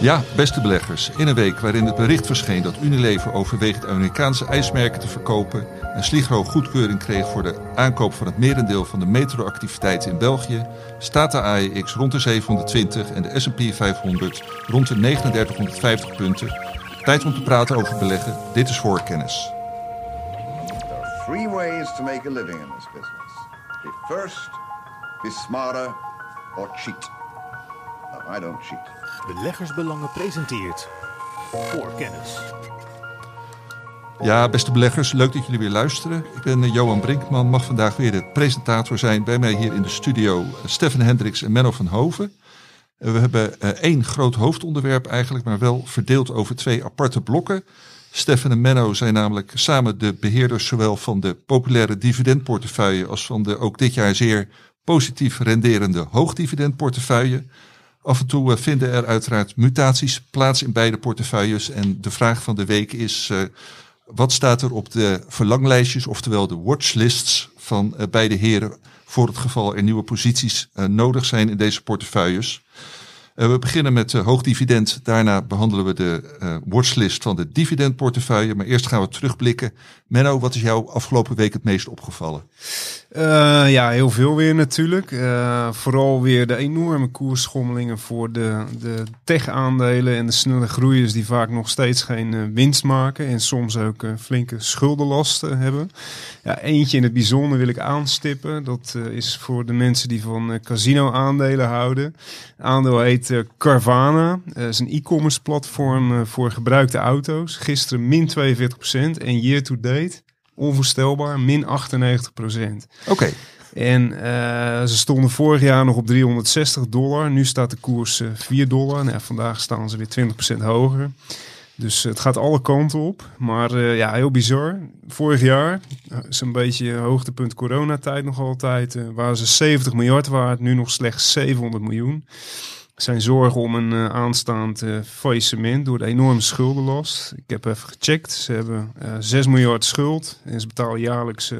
Ja, beste beleggers. In een week waarin het bericht verscheen dat Unilever overweegt Amerikaanse ijsmerken te verkopen en Sligro goedkeuring kreeg voor de aankoop van het merendeel van de metroactiviteiten in België, staat de AEX rond de 720 en de S&P 500 rond de 3950 punten. Tijd om te praten over beleggen. Dit is voorkennis. There in business. First, be smarter, or cheat. Don't cheat. Beleggersbelangen presenteert voor kennis. Ja, beste beleggers, leuk dat jullie weer luisteren. Ik ben eh, Johan Brinkman, mag vandaag weer de presentator zijn. Bij mij hier in de studio eh, Stefan Hendricks en Menno van Hoven. Eh, We hebben één groot hoofdonderwerp eigenlijk, maar wel verdeeld over twee aparte blokken. Stefan en Menno zijn namelijk samen de beheerders zowel van de populaire dividendportefeuille als van de ook dit jaar zeer positief renderende hoogdividendportefeuille. Af en toe eh, vinden er uiteraard mutaties plaats in beide portefeuilles. En de vraag van de week is: eh, wat staat er op de verlanglijstjes, oftewel de watchlists van eh, beide heren, voor het geval er nieuwe posities nodig zijn in deze portefeuilles? We beginnen met uh, hoog dividend. Daarna behandelen we de watchlist van de dividendportefeuille. Maar eerst gaan we terugblikken. Menno, wat is jou afgelopen week het meest opgevallen? Eh, ja, heel veel weer natuurlijk. Eh, vooral weer de enorme koersschommelingen voor de, de tech-aandelen en de snelle groeiers die vaak nog steeds geen eh, winst maken en soms ook flinke schuldenlasten hebben. Ja, eentje in het bijzonder wil ik aanstippen. Dat is voor de mensen die van casino-aandelen houden. Aandeel heet Carvana. Het is een e-commerce platform voor gebruikte auto's. Gisteren min 42% en year to date onvoorstelbaar, min 98% Oké, En eh, ze stonden vorig jaar nog op 360 dollar. Nu staat de koers eh 4 dollar. Nou, ja, vandaag staan ze weer 20% hoger. Dus het gaat alle kanten op. Maar eh, ja, heel bizar. Vorig jaar, eh, is een beetje hoogtepunt coronatijd nog altijd, eh, waren ze 70 miljard waard. Nu nog slechts 700 miljoen. Zijn zorgen om een eh, aanstaand eh, faillissement door de enorme schuldenlast. Ik heb even gecheckt. Ze hebben eh 6 miljard schuld. En ze betalen jaarlijks eh,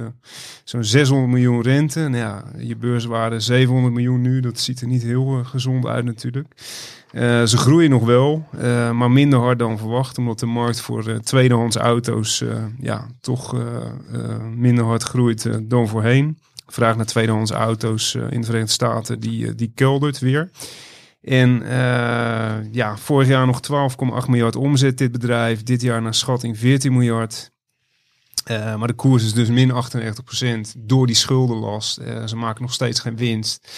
zo'n 600 miljoen rente. Nou ja, je beurswaarde 700 miljoen nu. Dat ziet er niet heel eh, gezond uit natuurlijk. Eh, ze groeien nog wel, eh, maar minder hard dan verwacht. Omdat de markt voor eh, tweedehands auto's eh, ja, toch eh, eh, minder hard groeit eh, dan voorheen. Vraag naar tweedehands auto's eh, in de Verenigde Staten, die, eh, die keldert weer. En eh, ja, vorig jaar nog 12,8 miljard omzet dit bedrijf. Dit jaar naar schatting 14 miljard. Eh, maar de koers is dus min 98% door die schuldenlast. Eh, ze maken nog steeds geen winst.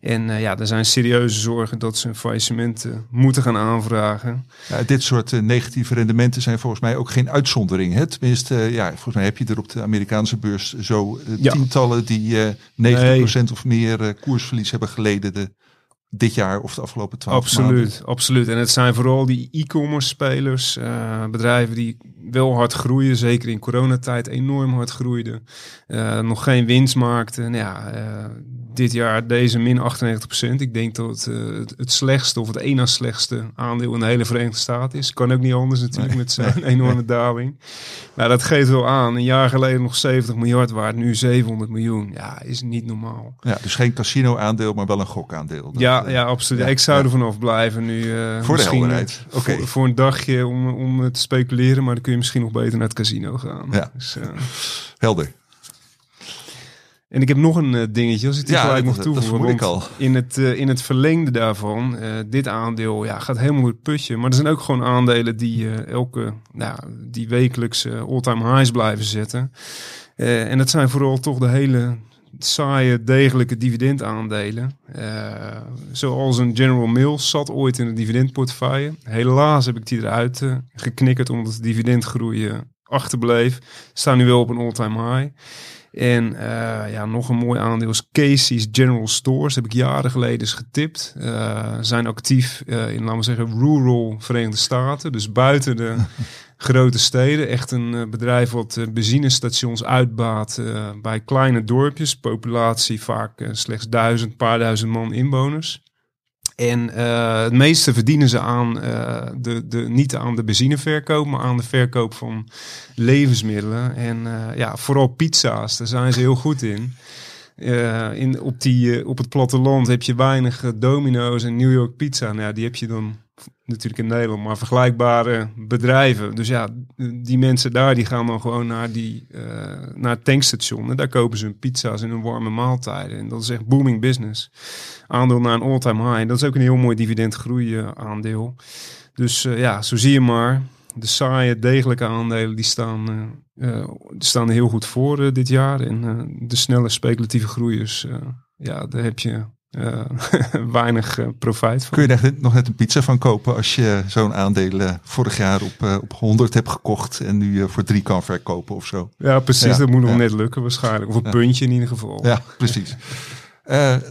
En ja, er zijn serieuze zorgen dat ze een faillissement moeten gaan aanvragen. Ja, dit soort negatieve rendementen zijn volgens mij ook geen uitzondering. Hè? Tenminste, ja, volgens mij heb je er op de Amerikaanse beurs zo Ja. tientallen die eh 90% of meer koersverlies hebben geleden de, dit jaar of de afgelopen 12 Absoluut, maanden. absoluut. En het zijn vooral die e-commerce spelers, eh, bedrijven die wel hard groeien, zeker in coronatijd enorm hard groeiden, eh, nog geen winst maakten. Nou ja, eh, dit jaar deze min 98%. Ik denk dat het het, slechtste of het één na slechtste aandeel in de hele Verenigde Staten is. Kan ook niet anders natuurlijk met zijn enorme daling. Maar dat geeft wel aan. Een jaar geleden nog 70 miljard waard, nu 700 miljoen. Ja, is niet normaal. Ja, dus geen casino-aandeel, maar wel een gokaandeel. Dat, Ja, eh, ja, absoluut. ja, ik zou er vanaf blijven nu. eh, Voor de misschien, helderheid. eh, Oké. Voor, voor een dagje om, om te speculeren, maar dan kun je misschien nog beter naar het casino gaan. Ja. Dus, eh, Helder. en ik heb nog een eh, dingetje, als ik die Ja, gelijk dat toevoegen. In het, eh, in het verlengde daarvan, eh, dit aandeel ja, gaat helemaal door het putje. Maar er zijn ook gewoon aandelen die eh, elke, nou, die wekelijks eh, all-time highs blijven zetten. Eh, en dat zijn vooral toch de hele saaie, degelijke dividendaandelen. Eh, zoals een General Mills zat ooit in de dividendportefeuille. Helaas heb ik die eruit eh, geknikkerd omdat de dividendgroei eh, achterbleef. Staan nu wel op een all-time high. En ja, nog een mooi aandeel is Casey's General Stores. Heb ik jaren geleden eens getipt. Zijn actief in, laten we zeggen, rural Verenigde Staten. Dus buiten de grote steden. Echt een eh, bedrijf wat eh, benzinestations uitbaat eh, bij kleine dorpjes. Populatie vaak slechts duizend, paar duizend man inwoners. En het meeste verdienen ze aan de, de, niet aan de benzineverkoop, maar aan de verkoop van levensmiddelen. En ja, vooral pizza's, daar zijn ze heel goed in. In op, die, op het platteland heb je weinig domino's en New York pizza. Nou, die heb je dan natuurlijk in Nederland, maar vergelijkbare bedrijven. Dus ja, die mensen daar die gaan dan gewoon naar, die, eh, naar het tankstation. Daar kopen ze hun pizza's en hun warme maaltijden. En dat is echt booming business. Aandeel naar een all-time high. Dat is ook een heel mooi dividendgroei aandeel. Dus eh, ja, zo zie je maar. De saaie, degelijke aandelen die staan, die staan heel goed voor dit jaar. En de snelle speculatieve groeiers, ja, daar heb je uh, weinig uh, profijt van. Kun je daar nog net een pizza van kopen als je zo'n aandeel uh, vorig jaar op, op 100 hebt gekocht en nu voor drie kan verkopen of zo? Ja, precies. Ja, dat moet nog net lukken waarschijnlijk. Of een puntje in ieder geval. Ja, precies.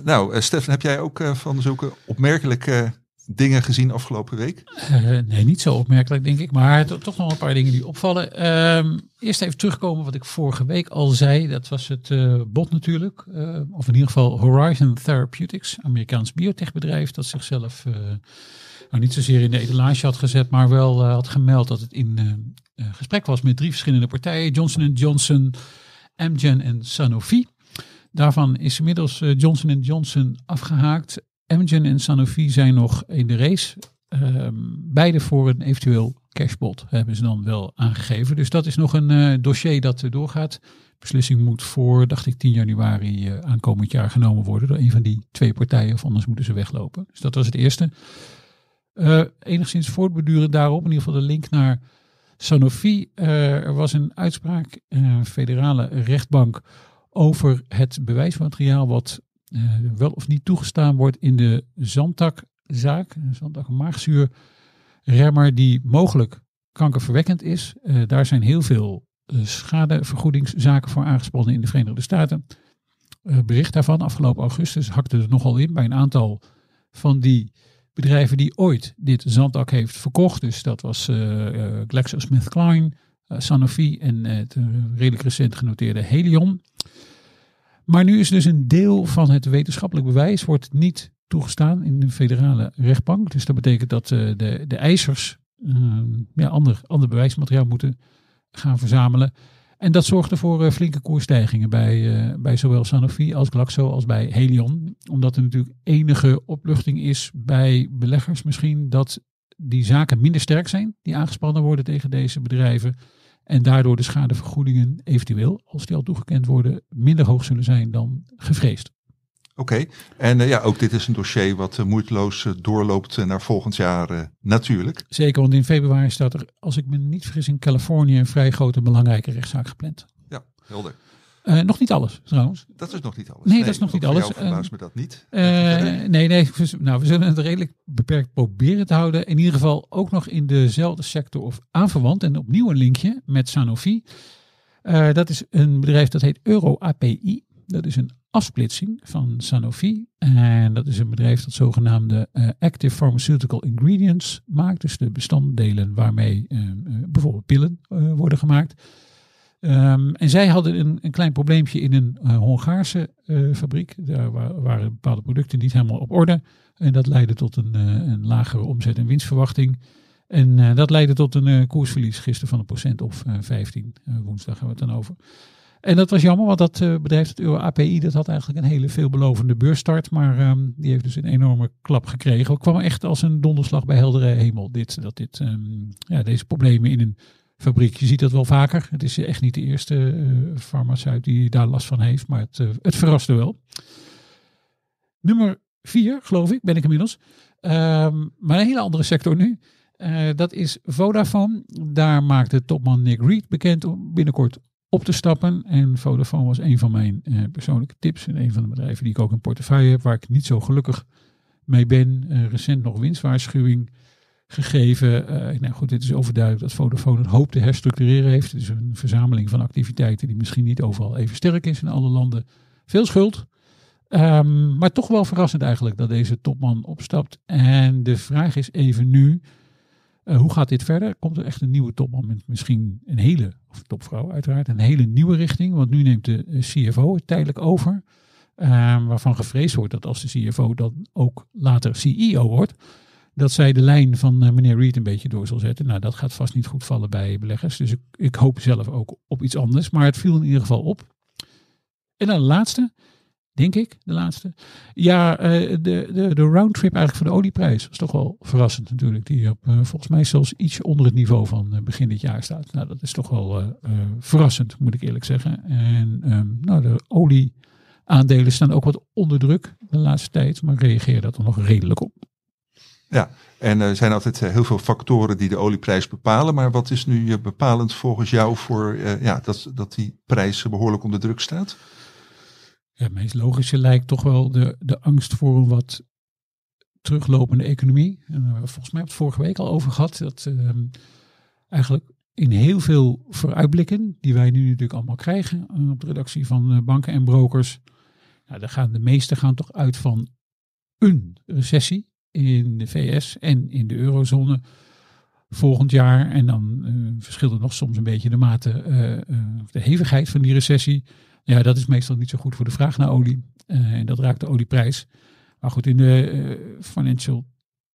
nou, Stefan, heb jij ook van zulke opmerkelijke dingen gezien afgelopen week? Uh, nee, niet zo opmerkelijk denk ik. Maar toch nog een paar dingen die opvallen. Um, eerst even terugkomen wat ik vorige week al zei. Dat was het uh, bot natuurlijk. Uh, of in ieder geval Horizon Therapeutics. Amerikaans biotechbedrijf dat zichzelf nou niet zozeer in de etalage had gezet. Maar wel had gemeld dat het in gesprek was met drie verschillende partijen. Johnson Johnson, Amgen en Sanofi. Daarvan is inmiddels Johnson Johnson afgehaakt. Amgen en Sanofi zijn nog in de race. Um, beide voor een eventueel cashbot hebben ze dan wel aangegeven. Dus dat is nog een uh, dossier dat uh, doorgaat. Beslissing moet voor, dacht ik, 10 januari uh, aankomend jaar genomen worden door een van die twee partijen. Of anders moeten ze weglopen. Dus dat was het eerste. enigszins voortbedurend daarop, in ieder geval de link naar Sanofi. er was een uitspraak, federale rechtbank, over het bewijsmateriaal wat uh, wel of niet toegestaan wordt in de zandtakzaak, zandtak maagzuurremmer die mogelijk kankerverwekkend is. Uh, daar zijn heel veel uh, schadevergoedingszaken voor aangespannen in de Verenigde Staten. bericht daarvan afgelopen augustus hakte er nogal in bij een aantal van die bedrijven die ooit dit zanddak heeft verkocht. Dus dat was GlaxoSmithKline, Sanofi en het redelijk recent genoteerde Helion. Maar nu is dus een deel van het wetenschappelijk bewijs wordt niet toegestaan in de federale rechtbank. Dus dat betekent dat uh, de, de eisers uh, ja, ander, ander bewijsmateriaal moeten gaan verzamelen. En dat zorgde voor uh, flinke koersstijgingen bij, eh, bij zowel Sanofi als Glaxo als bij Helion. Omdat er natuurlijk enige opluchting is bij beleggers misschien dat die zaken minder sterk zijn die aangespannen worden tegen deze bedrijven. En daardoor de schadevergoedingen eventueel, als die al toegekend worden, minder hoog zullen zijn dan gevreesd. Oké, en uh, ja, ook dit is een dossier wat uh, moeiteloos uh, doorloopt naar volgend jaar natuurlijk. Zeker, want in februari staat er, als ik me niet vergis, in Californië een vrij grote belangrijke rechtszaak gepland. Ja, helder. Uh, nog niet alles, trouwens. Dat is nog niet alles. Nee, nee dat is nog niet alles. Verbaast me dat niet. Uh, nee, nee. Nou, we zullen het redelijk beperkt proberen te houden. In ieder geval ook nog in dezelfde sector of aanverwant. En opnieuw een linkje met Sanofi. Uh, dat is een bedrijf dat heet EuroAPI. Dat is een afsplitsing van Sanofi. En dat is een bedrijf dat zogenaamde Active Pharmaceutical Ingredients maakt. Dus de bestanddelen waarmee bijvoorbeeld pillen worden gemaakt. Um, en zij hadden een, een klein probleempje in een uh, Hongaarse uh, fabriek. Daar waren bepaalde producten niet helemaal op orde. En dat leidde tot een, uh, een lagere omzet- en winstverwachting. En dat leidde tot een koersverlies gisteren van een procent of 15. woensdag hebben we het dan over. En dat was jammer, want dat bedrijf, het Euro API, dat had eigenlijk een hele veelbelovende beursstart. Maar um, die heeft dus een enorme klap gekregen. Het kwam echt als een donderslag bij heldere hemel. Dit, dat dit, um, ja, deze problemen in een fabriek. Je ziet dat wel vaker. Het is echt niet de eerste uh, farmaceut die daar last van heeft, maar het, uh, het verraste wel. Nummer vier, geloof ik, ben ik inmiddels. Um, maar een hele andere sector nu. Uh, dat is Vodafone. Daar maakte topman Nick Reed bekend om binnenkort op te stappen. En Vodafone was een van mijn persoonlijke tips. En een van de bedrijven die ik ook in portefeuille heb, waar ik niet zo gelukkig mee ben. recent nog winstwaarschuwing gegeven. Uh, nou goed, dit is overduidelijk dat Vodafone een hoop te herstructureren heeft. Is een verzameling van activiteiten die misschien niet overal even sterk is in alle landen. Veel schuld. Um, maar toch wel verrassend eigenlijk dat deze topman opstapt. En de vraag is even nu, uh, hoe gaat dit verder? Komt er echt een nieuwe topman met misschien een hele, of topvrouw uiteraard, een hele nieuwe richting? Want nu neemt de CFO het tijdelijk over. Uh, waarvan gevreesd wordt dat als de CFO dan ook later CEO wordt, dat zij de lijn van uh, meneer Reed een beetje door zal zetten. Nou, dat gaat vast niet goed vallen bij beleggers. Dus ik, ik, hoop zelf ook op iets anders. Maar het viel in ieder geval op. En dan de laatste. denk ik, de laatste. Ja, eh, de, de, de roundtrip eigenlijk van de olieprijs was toch wel verrassend natuurlijk. Die op, eh, volgens mij zelfs iets onder het niveau van eh, begin dit jaar staat. Nou, dat is toch wel eh, eh, verrassend, moet ik eerlijk zeggen. En ehm, nou, de olieaandelen staan ook wat onder druk de laatste tijd, maar reageer dat er nog redelijk op. Ja, en er zijn altijd eh, heel veel factoren die de olieprijs bepalen. Maar wat is nu eh, bepalend volgens jou voor eh, ja, dat, dat die prijs behoorlijk onder druk staat? Ja, het meest logische lijkt toch wel de, de angst voor een wat teruglopende economie. En hebben volgens mij het vorige week al over gehad. Dat ehm, eigenlijk in heel veel vooruitblikken, die wij nu natuurlijk allemaal krijgen eh, op de redactie van eh, banken en brokers. Nou, daar gaan de meeste gaan toch uit van een recessie in de VS en in de eurozone volgend jaar. En dan eh, verschilt het nog soms een beetje de mate, eh, eh, de hevigheid van die recessie. Ja, dat is meestal niet zo goed voor de vraag naar olie. Eh, en dat raakt de olieprijs. Maar goed, in de eh, Financial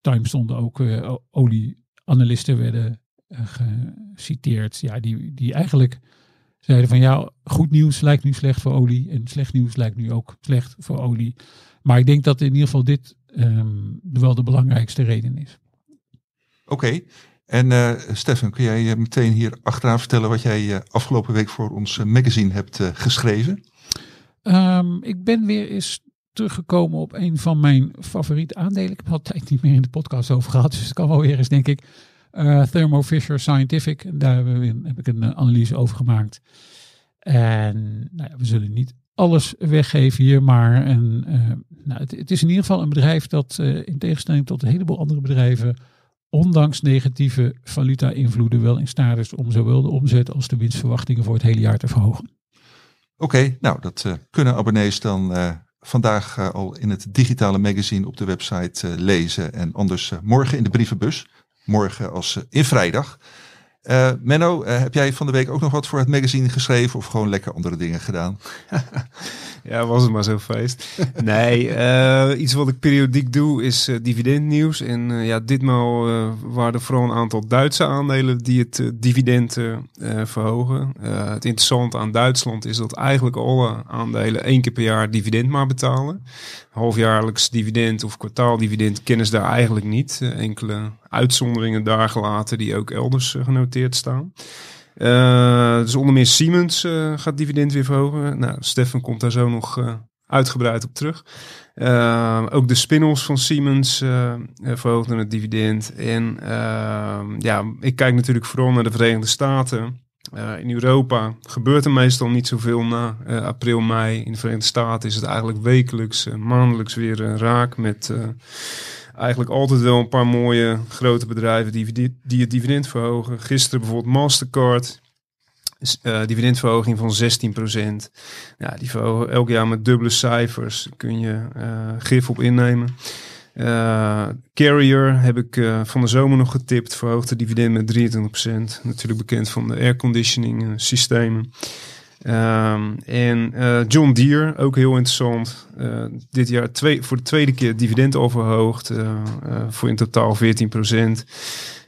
Times stonden ook eh, olieanalisten werden eh, geciteerd. Ja, die, die eigenlijk zeiden van ja, goed nieuws lijkt nu slecht voor olie. En slecht nieuws lijkt nu ook slecht voor olie. Maar ik denk dat in ieder geval dit ehm, wel de belangrijkste reden is. Oké. En eh Stefan, kun jij eh, meteen hier achteraan vertellen wat jij eh, afgelopen week voor ons magazine hebt geschreven? Ehm, ik ben weer eens teruggekomen op een van mijn favoriete aandelen. Ik heb al tijd niet meer in de podcast over gehad, dus het kan wel weer eens, denk ik. Thermo Fisher Scientific. En Daar heb ik een analyse over gemaakt. En nou ja, we zullen niet alles weggeven hier, maar een, eh, nou, het, is in ieder geval een bedrijf dat eh, in tegenstelling tot een heleboel andere bedrijven, ondanks negatieve valuta-invloeden, wel in staat is om zowel de omzet als de winstverwachtingen voor het hele jaar te verhogen. Oké, nou dat eh, kunnen abonnees dan vandaag al in het digitale magazine op de website lezen. En anders morgen in de brievenbus. Morgen als in vrijdag. Eh, Menno, eh, heb jij van de week ook nog wat voor het magazine geschreven of gewoon lekker andere dingen gedaan? Ja, was het maar zo feest. Nee, eh, iets wat ik periodiek doe is dividendnieuws. En ja, ditmaal waren er vooral een aantal Duitse aandelen die het dividend verhogen. Het interessante aan Duitsland is dat eigenlijk alle aandelen één keer per jaar dividend maar betalen. Halfjaarlijks dividend of kwartaaldividend kennen ze daar eigenlijk niet. Enkele uitzonderingen daar gelaten die ook elders eh, genoteerd staan. Eh, dus onder meer Siemens eh, gaat dividend weer verhogen. Nou, Stefan komt daar zo nog uitgebreid op terug. Ook de spin-offs van Siemens eh, verhoogden het dividend. En ja, ik kijk natuurlijk vooral naar de Verenigde Staten. In Europa gebeurt er meestal niet zoveel na april, mei. In de Verenigde Staten is het eigenlijk wekelijks, maandelijks weer raak met eigenlijk altijd wel een paar mooie grote bedrijven die, die, het dividend verhogen. Gisteren bijvoorbeeld Mastercard, eh, dividendverhoging van 16%. Ja, die verhogen elk jaar met dubbele cijfers. Kun je eh, gif op innemen. Eh, Carrier heb ik van de zomer nog getipt. Verhoogde dividend met 23%. Natuurlijk bekend van de airconditioning systemen. Ehm, en eh, John Deere, ook heel interessant. Eh, dit jaar twee, voor de tweede keer dividend al verhoogd. eh, voor in totaal 14%.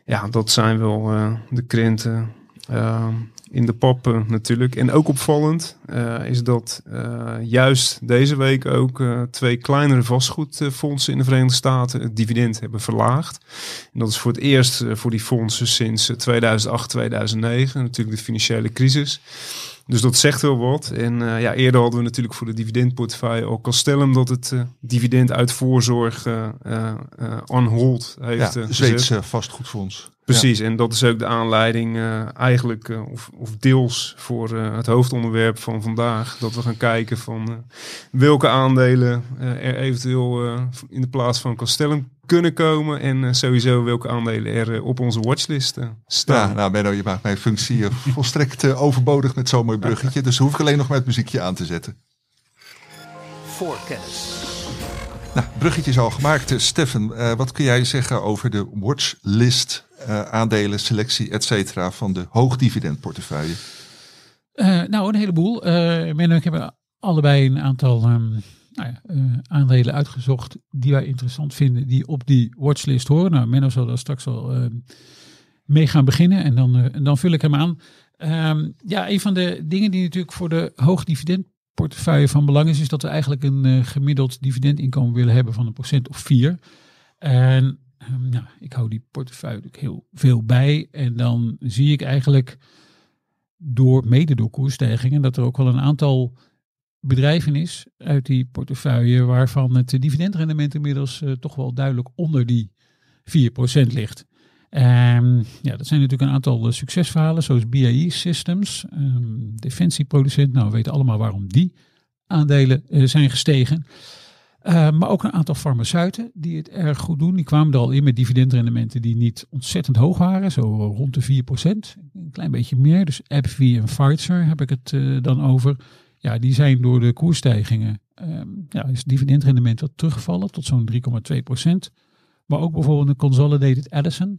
Ja, dat zijn wel de krenten ehm, in de pap eh, natuurlijk. En ook opvallend is dat juist deze week ook twee kleinere vastgoedfondsen in de Verenigde Staten het dividend hebben verlaagd. En dat is voor het eerst voor die fondsen sinds eh, 2008, 2009, natuurlijk de financiële crisis. Dus dat zegt wel wat. En eh, ja, eerder hadden we natuurlijk voor de dividendportefeuille al Castellum dat het eh, dividend uit voorzorg on hold heeft Ja. Zweedse vastgoedfonds. Precies, en dat is ook de aanleiding eigenlijk, of, of deels voor het hoofdonderwerp van vandaag. Dat we gaan kijken van welke aandelen er eventueel in de plaats van Castellum kunnen komen. En eh, sowieso welke aandelen er eh, op onze watchlist eh, Ja, staan. nou Menno, je maakt mijn functie volstrekt overbodig met zo'n mooi bruggetje. Dus hoef ik alleen nog maar het muziekje aan te zetten. Voor kennis. Nou, bruggetje is al gemaakt. Stefan, eh, wat kun jij zeggen over de watchlist, eh, aandelen, selectie, et cetera van de hoogdividendportefeuille? Eh, nou, een heleboel. Eh Menno en ik hebben allebei een aantal ehm, nou eh, aandelen uitgezocht die wij interessant vinden, die op die watchlist horen. Nou, Menno zal daar straks al ehm, mee gaan beginnen en dan, eh, dan vul ik hem aan. Ehm, ja, een van de dingen die natuurlijk voor de portefeuille van belang is, is dat we eigenlijk een eh, gemiddeld dividendinkomen willen hebben van een procent of vier. En nou, ik hou die portefeuille heel veel bij. En dan zie ik eigenlijk door, mede door koersstijgingen, dat er ook wel een aantal bedrijven is uit die portefeuille waarvan het dividendrendement inmiddels eh, toch wel duidelijk onder die 4% ligt. Ehm, ja, dat zijn natuurlijk een aantal eh, succesverhalen, zoals BAE Systems, ehm, defensieproducent. Nou, we weten allemaal waarom die aandelen eh, zijn gestegen. Uh, maar ook een aantal farmaceuten die het erg goed doen. Die kwamen er al in met dividendrendementen die niet ontzettend hoog waren. Zo rond de 4%. Een klein beetje meer. Dus AbbVie en Pfizer heb ik het dan over. Ja, die zijn door de koersstijgingen. Um, ja, is het dividendrendement wat teruggevallen tot zo'n 3,2%. Maar ook bijvoorbeeld een Consolidated Edison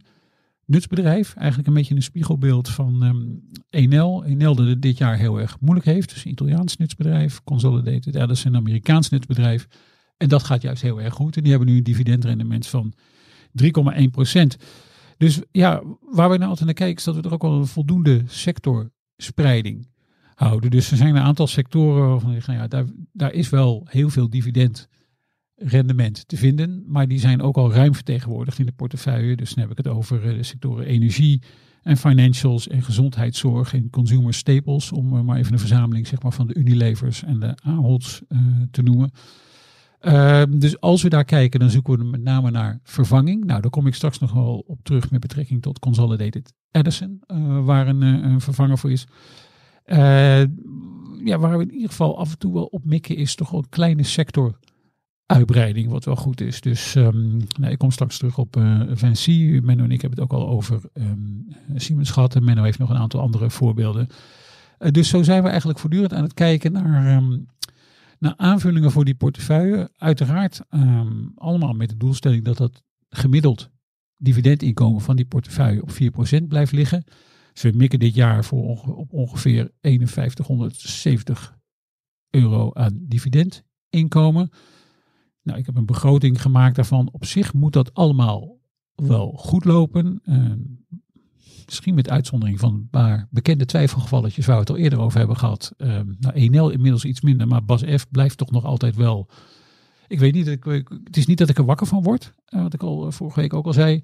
nutsbedrijf. Eigenlijk een beetje een spiegelbeeld van um, Enel. Enel dat dit jaar heel erg moeilijk heeft. Dus een Italiaans nutsbedrijf. Consolidated Edison, een Amerikaans nutsbedrijf. En dat gaat juist heel erg goed. En die hebben nu een dividendrendement van 3,1 procent. Dus ja, waar we nou altijd naar kijken is dat we er ook wel een voldoende sectorspreiding Dus er zijn een aantal sectoren waarvan je nou ja, daar, daar is wel heel veel dividend rendement te vinden. Maar die zijn ook al ruim vertegenwoordigd in de portefeuille. Dus dan heb ik het over de sectoren energie en financials en gezondheidszorg en consumer staples. Om maar even een verzameling zeg maar, van de Unilevers en de Aholds uh, te noemen. Uh, dus als we daar kijken, dan zoeken we met name naar vervanging. Nou, daar kom ik straks nog wel op terug met betrekking tot Consolidated Edison, waar een, een, vervanger voor is. Ja, waar we in ieder geval af en toe wel op mikken, is toch wel een kleine sector uitbreiding, wat wel goed is. Dus um, nou, ik kom straks terug op uh, Vinci. Menno en ik hebben het ook al over um, Siemens gehad. En Menno heeft nog een aantal andere voorbeelden. Uh, dus zo zijn we eigenlijk voortdurend aan het kijken naar, um, naar aanvullingen voor die portefeuille. Uiteraard allemaal met de doelstelling dat dat gemiddeld dividendinkomen van die portefeuille op 4% blijft liggen. We mikken dit jaar voor op ongeveer 5170 euro aan dividendinkomen. Nou, ik heb een begroting gemaakt daarvan. Op zich moet dat allemaal wel goed lopen. Uh, misschien met uitzondering van een paar bekende twijfelgevalletjes waar we het al eerder over hebben gehad. Uh, nou, Enel inmiddels iets minder, maar Bas blijft toch nog altijd wel. Ik weet niet, ik, het is niet dat ik er wakker van word, uh, wat ik al vorige week ook al zei.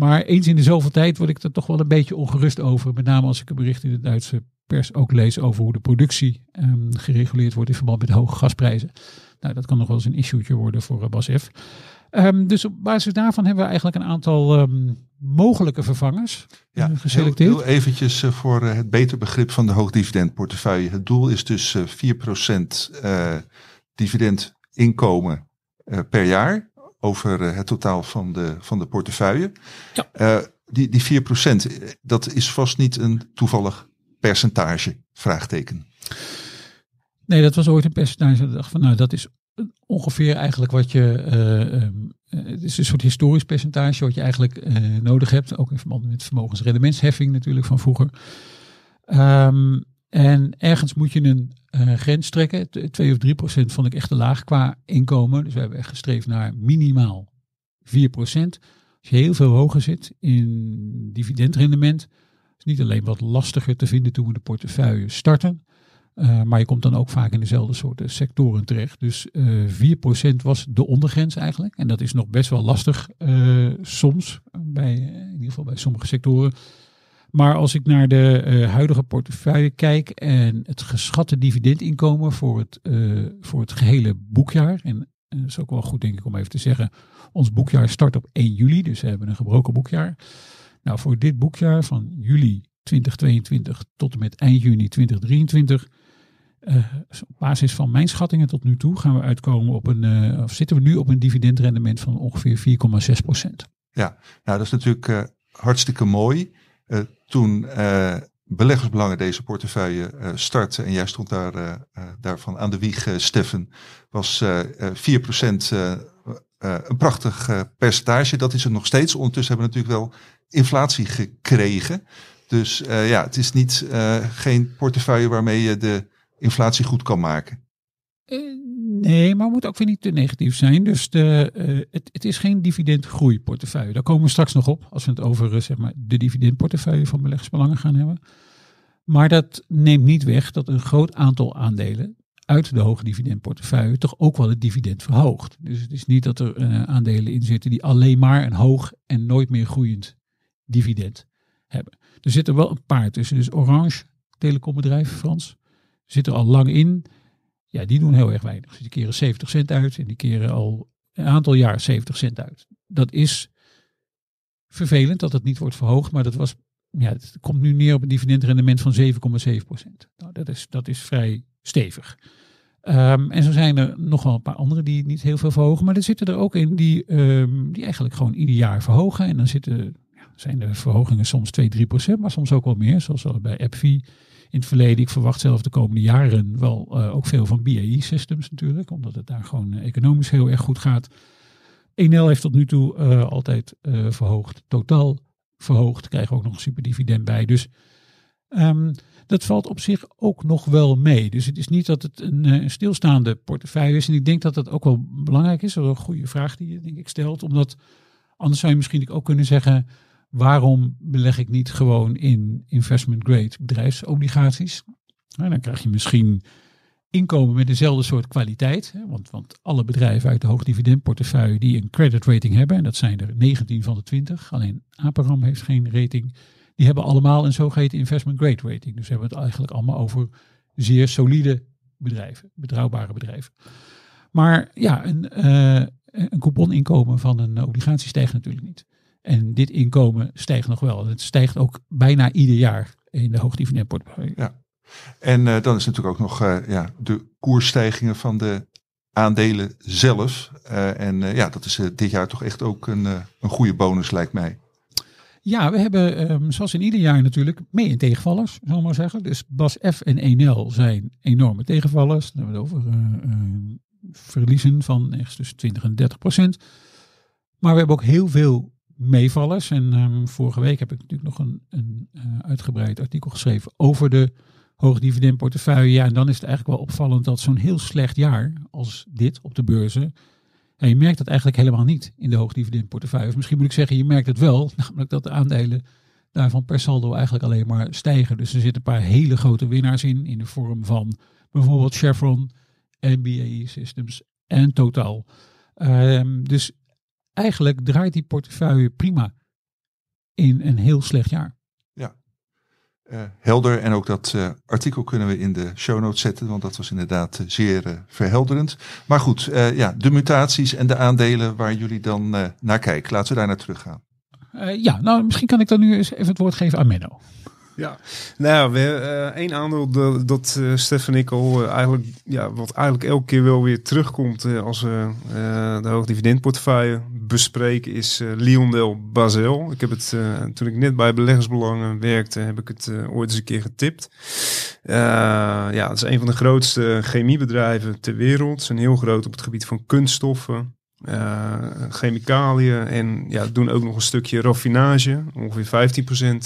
Maar eens in de zoveel tijd word ik er toch wel een beetje ongerust over. Met name als ik een bericht in de Duitse pers ook lees over hoe de productie um, gereguleerd wordt in verband met de hoge gasprijzen. Nou, dat kan nog wel eens een issue worden voor uh, BASF. Um, dus op basis daarvan hebben we eigenlijk een aantal um, mogelijke vervangers ja, uh, geselecteerd. Heel, heel eventjes uh, voor het beter begrip van de hoogdividendportefeuille. Het doel is dus 4% dividendinkomen per jaar over het totaal van de, van de portefeuille. Ja. die, die 4%, dat is vast niet een toevallig percentage? Vraagteken. Nee, dat was ooit een percentage. Ik dacht van, nou, dat is ongeveer eigenlijk wat je. Uh, het is een soort historisch percentage wat je eigenlijk uh, nodig hebt. Ook in verband met vermogensrendementsheffing natuurlijk van vroeger. Um, en ergens moet je een uh, grens trekken. 2 of 3 procent vond ik echt te laag qua inkomen. Dus we hebben echt gestreefd naar minimaal 4 procent. Als je heel veel hoger zit in dividendrendement, is niet alleen wat lastiger te vinden toen we de portefeuille starten. Uh, maar je komt dan ook vaak in dezelfde soorten sectoren terecht. Dus uh, 4% was de ondergrens eigenlijk. En dat is nog best wel lastig soms, bij, in ieder geval bij sommige sectoren. Maar als ik naar de uh, huidige portefeuille kijk en het geschatte dividendinkomen voor het, voor het gehele boekjaar. En dat is ook wel goed denk ik om even te zeggen. Ons boekjaar start op 1 juli, dus we hebben een gebroken boekjaar. Nou, voor dit boekjaar van juli 2022 tot en met eind juni 2023. Uh, op basis van mijn schattingen tot nu toe gaan we uitkomen op een, uh, of zitten we nu op een dividendrendement van ongeveer 4,6 procent. Ja, nou dat is natuurlijk uh, hartstikke mooi. Toen beleggersbelangen deze portefeuille starten en jij stond daar, daarvan aan de wieg, Steffen, was 4 procent een prachtig percentage. Dat is het nog steeds. Ondertussen hebben we natuurlijk wel inflatie gekregen. Dus uh, ja, het is niet uh, geen portefeuille waarmee je de inflatie goed kan maken. Nee, maar moet ook weer niet te negatief zijn. Dus de, het, het, is geen dividendgroeiportefeuille. Daar komen we straks nog op als we het over zeg maar, de dividendportefeuille van beleggersbelangen gaan hebben. Maar dat neemt niet weg dat een groot aantal aandelen uit de hoge dividendportefeuille toch ook wel het dividend verhoogt. Dus het is niet dat er uh, aandelen in zitten die alleen maar een hoog en nooit meer groeiend dividend hebben. Er zitten wel een paar tussen. Dus Orange, telecombedrijf Frans, zit er al lang in. Ja, die doen heel erg weinig. die keren 70 cent uit en die keren al een aantal jaar 70 cent uit. Dat is vervelend dat het niet wordt verhoogd, maar dat was, ja, het komt nu neer op een dividendrendement van 7,7 procent. Nou, dat is, dat is vrij stevig. Um, en zo zijn er nog wel een paar andere die niet heel veel verhogen. Maar er zitten er ook in die, um, die eigenlijk gewoon ieder jaar verhogen. En dan zitten, ja, zijn de verhogingen soms 2, 3 procent, maar soms ook wel meer. Zoals bij AppFi in het verleden. Ik verwacht zelf de komende jaren wel uh, ook veel van BAE Systems natuurlijk. Omdat het daar gewoon uh, economisch heel erg goed gaat. Enel heeft tot nu toe uh, altijd verhoogd. Totaal verhoogd. Krijgen we ook nog een superdividend bij. Dus um, dat valt op zich ook nog wel mee. Dus het is niet dat het een, een stilstaande portefeuille is. En ik denk dat dat ook wel belangrijk is. Dat is een goede vraag die je denk ik stelt. Omdat anders zou je misschien ook kunnen zeggen... waarom beleg ik niet gewoon in investment grade bedrijfsobligaties? Nou, dan krijg je misschien inkomen met dezelfde soort kwaliteit. Want, want alle bedrijven uit de hoogdividendportefeuille die een credit rating hebben... en dat zijn er 19 van de 20. Alleen Aperam heeft geen rating die hebben allemaal een zogeheten investment grade rating. Dus we hebben het eigenlijk allemaal over zeer solide bedrijven, betrouwbare bedrijven. Maar ja, een, uh, een couponinkomen van een obligatie stijgt natuurlijk niet. En dit inkomen stijgt nog wel. Het stijgt ook bijna ieder jaar in de hoogdividendportefeuille. Ja. En uh, dan is natuurlijk ook nog uh, ja, de koersstijgingen van de aandelen zelf. en ja, dat is dit jaar toch echt ook een, een goede bonus lijkt mij. Ja, we hebben, um, zoals in ieder jaar natuurlijk, mee- en tegenvallers, zal ik maar zeggen. Dus Bas F en 1L zijn enorme tegenvallers. Dan hebben we het over verliezen van ergens tussen 20 en 30 procent. Maar we hebben ook heel veel meevallers. En um, vorige week heb ik natuurlijk nog een, een uh, uitgebreid artikel geschreven over de hoogdividendportefeuille. Ja, en dan is het eigenlijk wel opvallend dat zo'n heel slecht jaar als dit op de beurzen ja, je merkt dat eigenlijk helemaal niet in de hoogdividendportefeuille. Misschien moet ik zeggen, je merkt het wel, namelijk dat de aandelen daarvan per saldo eigenlijk alleen maar stijgen. Dus er zitten een paar hele grote winnaars in, in de vorm van bijvoorbeeld Chevron, BAE Systems en Total. Um, dus eigenlijk draait die portefeuille prima in een heel slecht jaar. Uh, helder. En ook dat uh, artikel kunnen we in de show notes zetten, want dat was inderdaad uh, zeer verhelderend. Maar goed, ja, de mutaties en de aandelen waar jullie dan naar kijken. Laten we daar naar terug gaan. ja, nou misschien kan ik dan nu eens even het woord geven aan Menno. Ja, nou, we hebben één aandeel dat, dat uh, Stef en ik al eigenlijk, ja, wat eigenlijk elke keer wel weer terugkomt als we de hoogdividendportefeuille bespreken, is Liondel Basel. Ik heb het, toen ik net bij beleggersbelangen werkte, heb ik het ooit eens een keer getipt. ja, het is een van de grootste chemiebedrijven ter wereld. Ze zijn heel groot op het gebied van kunststoffen. Uh, chemicaliën en ja, doen ook nog een stukje raffinage, ongeveer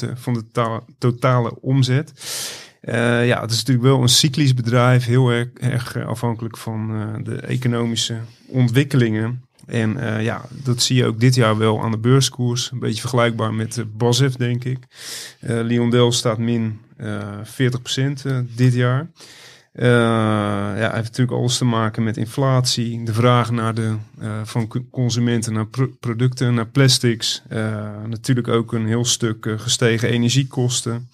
15% van de totale omzet. Uh, ja, het is natuurlijk wel een cyclisch bedrijf, heel erg, erg afhankelijk van de economische ontwikkelingen. En ja, dat zie je ook dit jaar wel aan de beurskoers. Een beetje vergelijkbaar met de BASF, denk ik. Liondel staat min 40% dit jaar. Uh, ja, heeft natuurlijk alles te maken met inflatie, de vraag naar de, uh, van consumenten naar pro producten, naar plastics. Uh, natuurlijk ook een heel stuk gestegen energiekosten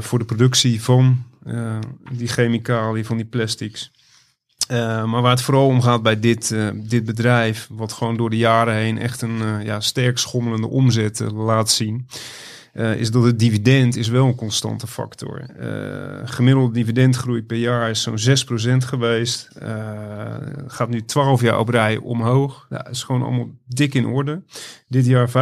voor de productie van die chemicaliën, van die plastics. maar waar het vooral om gaat bij dit, dit bedrijf, wat gewoon door de jaren heen echt een ja, sterk schommelende omzet laat zien. Uh, is dat het dividend is wel een constante factor. Uh, gemiddelde dividendgroei per jaar is zo'n 6% geweest. Uh, gaat nu 12 jaar op rij omhoog. Ja, is gewoon allemaal dik in orde. Dit jaar 5,3%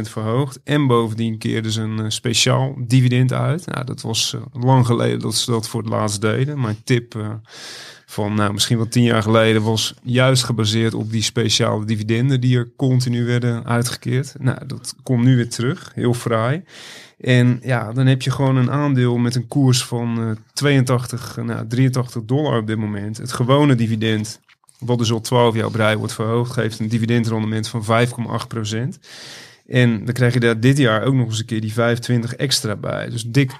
verhoogd. En bovendien keerde ze een speciaal dividend uit. Nou, dat was lang geleden dat ze dat voor het laatst deden. Mijn tip van nou, misschien wel tien jaar geleden was juist gebaseerd op die speciale dividenden die er continu werden uitgekeerd. Nou, dat komt nu weer terug, heel fraai. En ja, dan heb je gewoon een aandeel met een koers van uh, 82, nou, 83 dollar op dit moment. Het gewone dividend, wat dus al 12 jaar op rij wordt verhoogd, geeft een dividendrendement van 5,8 procent. En dan krijg je daar dit jaar ook nog eens een keer die 25 extra bij. Dus dik 10%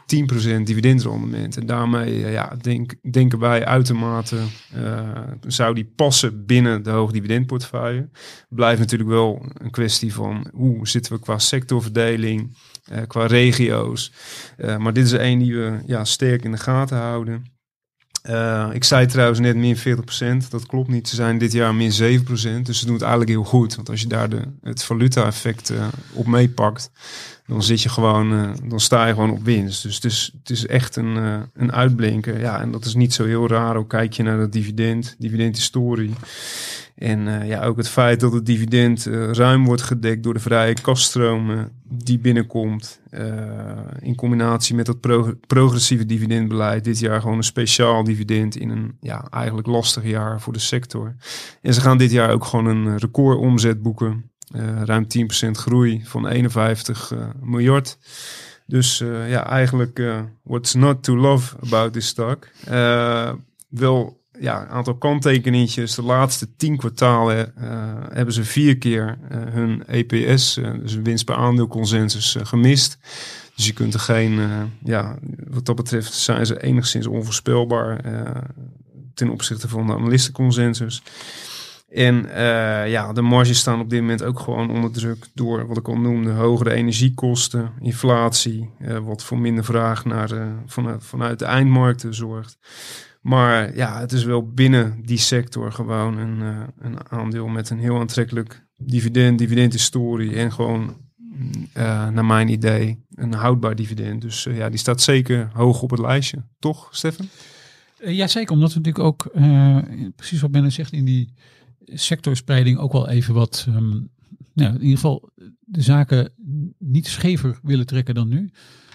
dividendrendement. En daarmee eh, ja, denk, denken wij uitermate uh, zou die passen binnen de hoogdividendportefeuille. Blijft natuurlijk wel een kwestie van hoe zitten we qua sectorverdeling, uh, qua regio's. Maar dit is een die we ja, sterk in de gaten houden. Uh, ik zei trouwens net min 40%. Dat klopt niet. Ze zijn dit jaar min 7%. Dus ze doen het eigenlijk heel goed. Want als je daar de, het valuta-effect uh, op meepakt, dan zit je gewoon, uh, dan sta je gewoon op winst. Dus het is, het is echt een, een uitblinker. Ja, en dat is niet zo heel raar. Ook kijk je naar dat dividend, dividendhistorie. En uh, ja, ook het feit dat het dividend ruim wordt gedekt door de vrije kaststromen die binnenkomt. In combinatie met dat pro progressieve dividendbeleid. Dit jaar gewoon een speciaal dividend in een ja, eigenlijk lastig jaar voor de sector. En ze gaan dit jaar ook gewoon een record omzet boeken. Ruim 10% groei van 51 miljard. Dus ja, eigenlijk what's not to love about this stock. wel ja, een aantal kanttekeningetjes. De laatste tien kwartalen hebben ze vier keer hun EPS, dus winst per aandeel consensus, gemist. Dus je kunt er geen, ja, wat dat betreft zijn ze enigszins onvoorspelbaar ten opzichte van de analistenconsensus. En ja, de marges staan op dit moment ook gewoon onder druk door wat ik al noemde, hogere energiekosten, inflatie, wat voor minder vraag naar, vanuit, vanuit de eindmarkten zorgt. Maar ja, het is wel binnen die sector gewoon een, uh, een aandeel met een heel aantrekkelijk dividend, dividendhistorie en gewoon, uh, naar mijn idee, een houdbaar dividend. Dus uh, ja, die staat zeker hoog op het lijstje. Toch, Stefan? ja, zeker. Omdat we natuurlijk ook, precies wat Benne zegt, in die sectorspreiding ook wel even wat, um, nou, in ieder geval de zaken niet schever willen trekken dan nu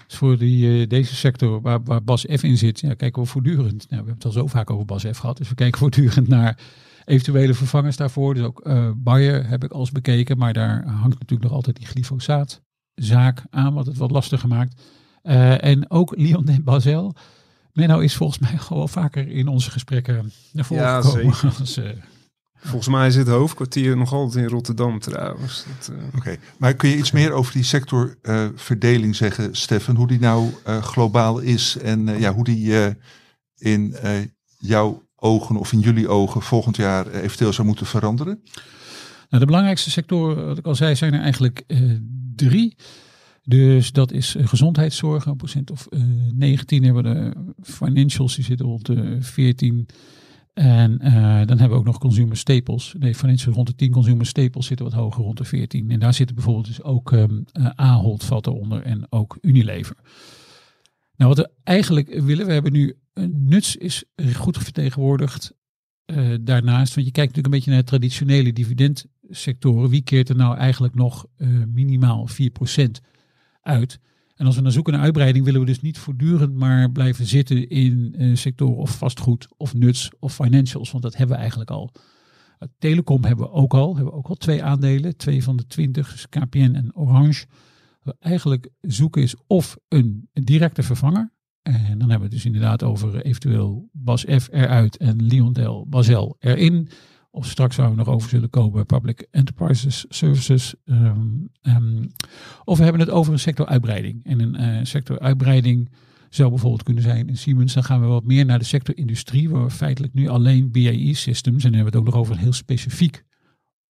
voor die, uh, deze sector waar, waar Bas F in zit, ja, kijken we voortdurend. Nou, we hebben het al zo vaak over Bas F gehad. Dus we kijken voortdurend naar eventuele vervangers daarvoor. Dus ook uh, Bayer heb ik alles bekeken. Maar daar hangt natuurlijk nog altijd die glyfosaatzaak aan, wat het wat lastiger maakt. Uh, en ook Leon de Basel. Menno is volgens mij gewoon vaker in onze gesprekken naar voren ja, gekomen. Zeker. Als, Volgens mij is het hoofdkwartier nog altijd in Rotterdam trouwens. Uh... Oké, okay. maar kun je iets meer over die sectorverdeling uh, zeggen, Stefan? Hoe die nou uh, globaal is en ja, hoe die in jouw ogen of in jullie ogen volgend jaar eventueel zou moeten veranderen? Nou, de belangrijkste sectoren, wat ik al zei, zijn er eigenlijk drie. Dus dat is gezondheidszorg, een procent of 19 hebben we de financials, die zitten rond de 14 en uh, dan hebben we ook nog consumer staples. Nee, van rond de 10 consumer staples zitten wat hoger, rond de 14. En daar zitten bijvoorbeeld dus ook um, uh, Ahold valt eronder en ook Unilever. Nou, wat we eigenlijk willen, we hebben nu, een nuts is goed vertegenwoordigd daarnaast. Want je kijkt natuurlijk een beetje naar traditionele dividendsectoren. Wie keert er nou eigenlijk nog minimaal 4% uit? En als we naar zoeken naar uitbreiding, willen we dus niet voortdurend maar blijven zitten in uh, sectoren of vastgoed of nuts of financials. Want dat hebben we eigenlijk al. Uh, telecom hebben we ook al. Hebben we ook al twee aandelen. Twee van de twintig, dus KPN en Orange. Wat eigenlijk zoeken is of een, directe vervanger. En dan hebben we het dus inderdaad over eventueel Bas F eruit en Leondel Basel erin. Of straks waar we nog over zullen komen, Public Enterprises Services. Um, um, of we hebben het over een sectoruitbreiding. En een uh, sectoruitbreiding zou bijvoorbeeld kunnen zijn in Siemens. Dan gaan we wat meer naar de sector industrie, waar we feitelijk nu alleen BAE Systems, en dan hebben we het ook nog over een heel specifiek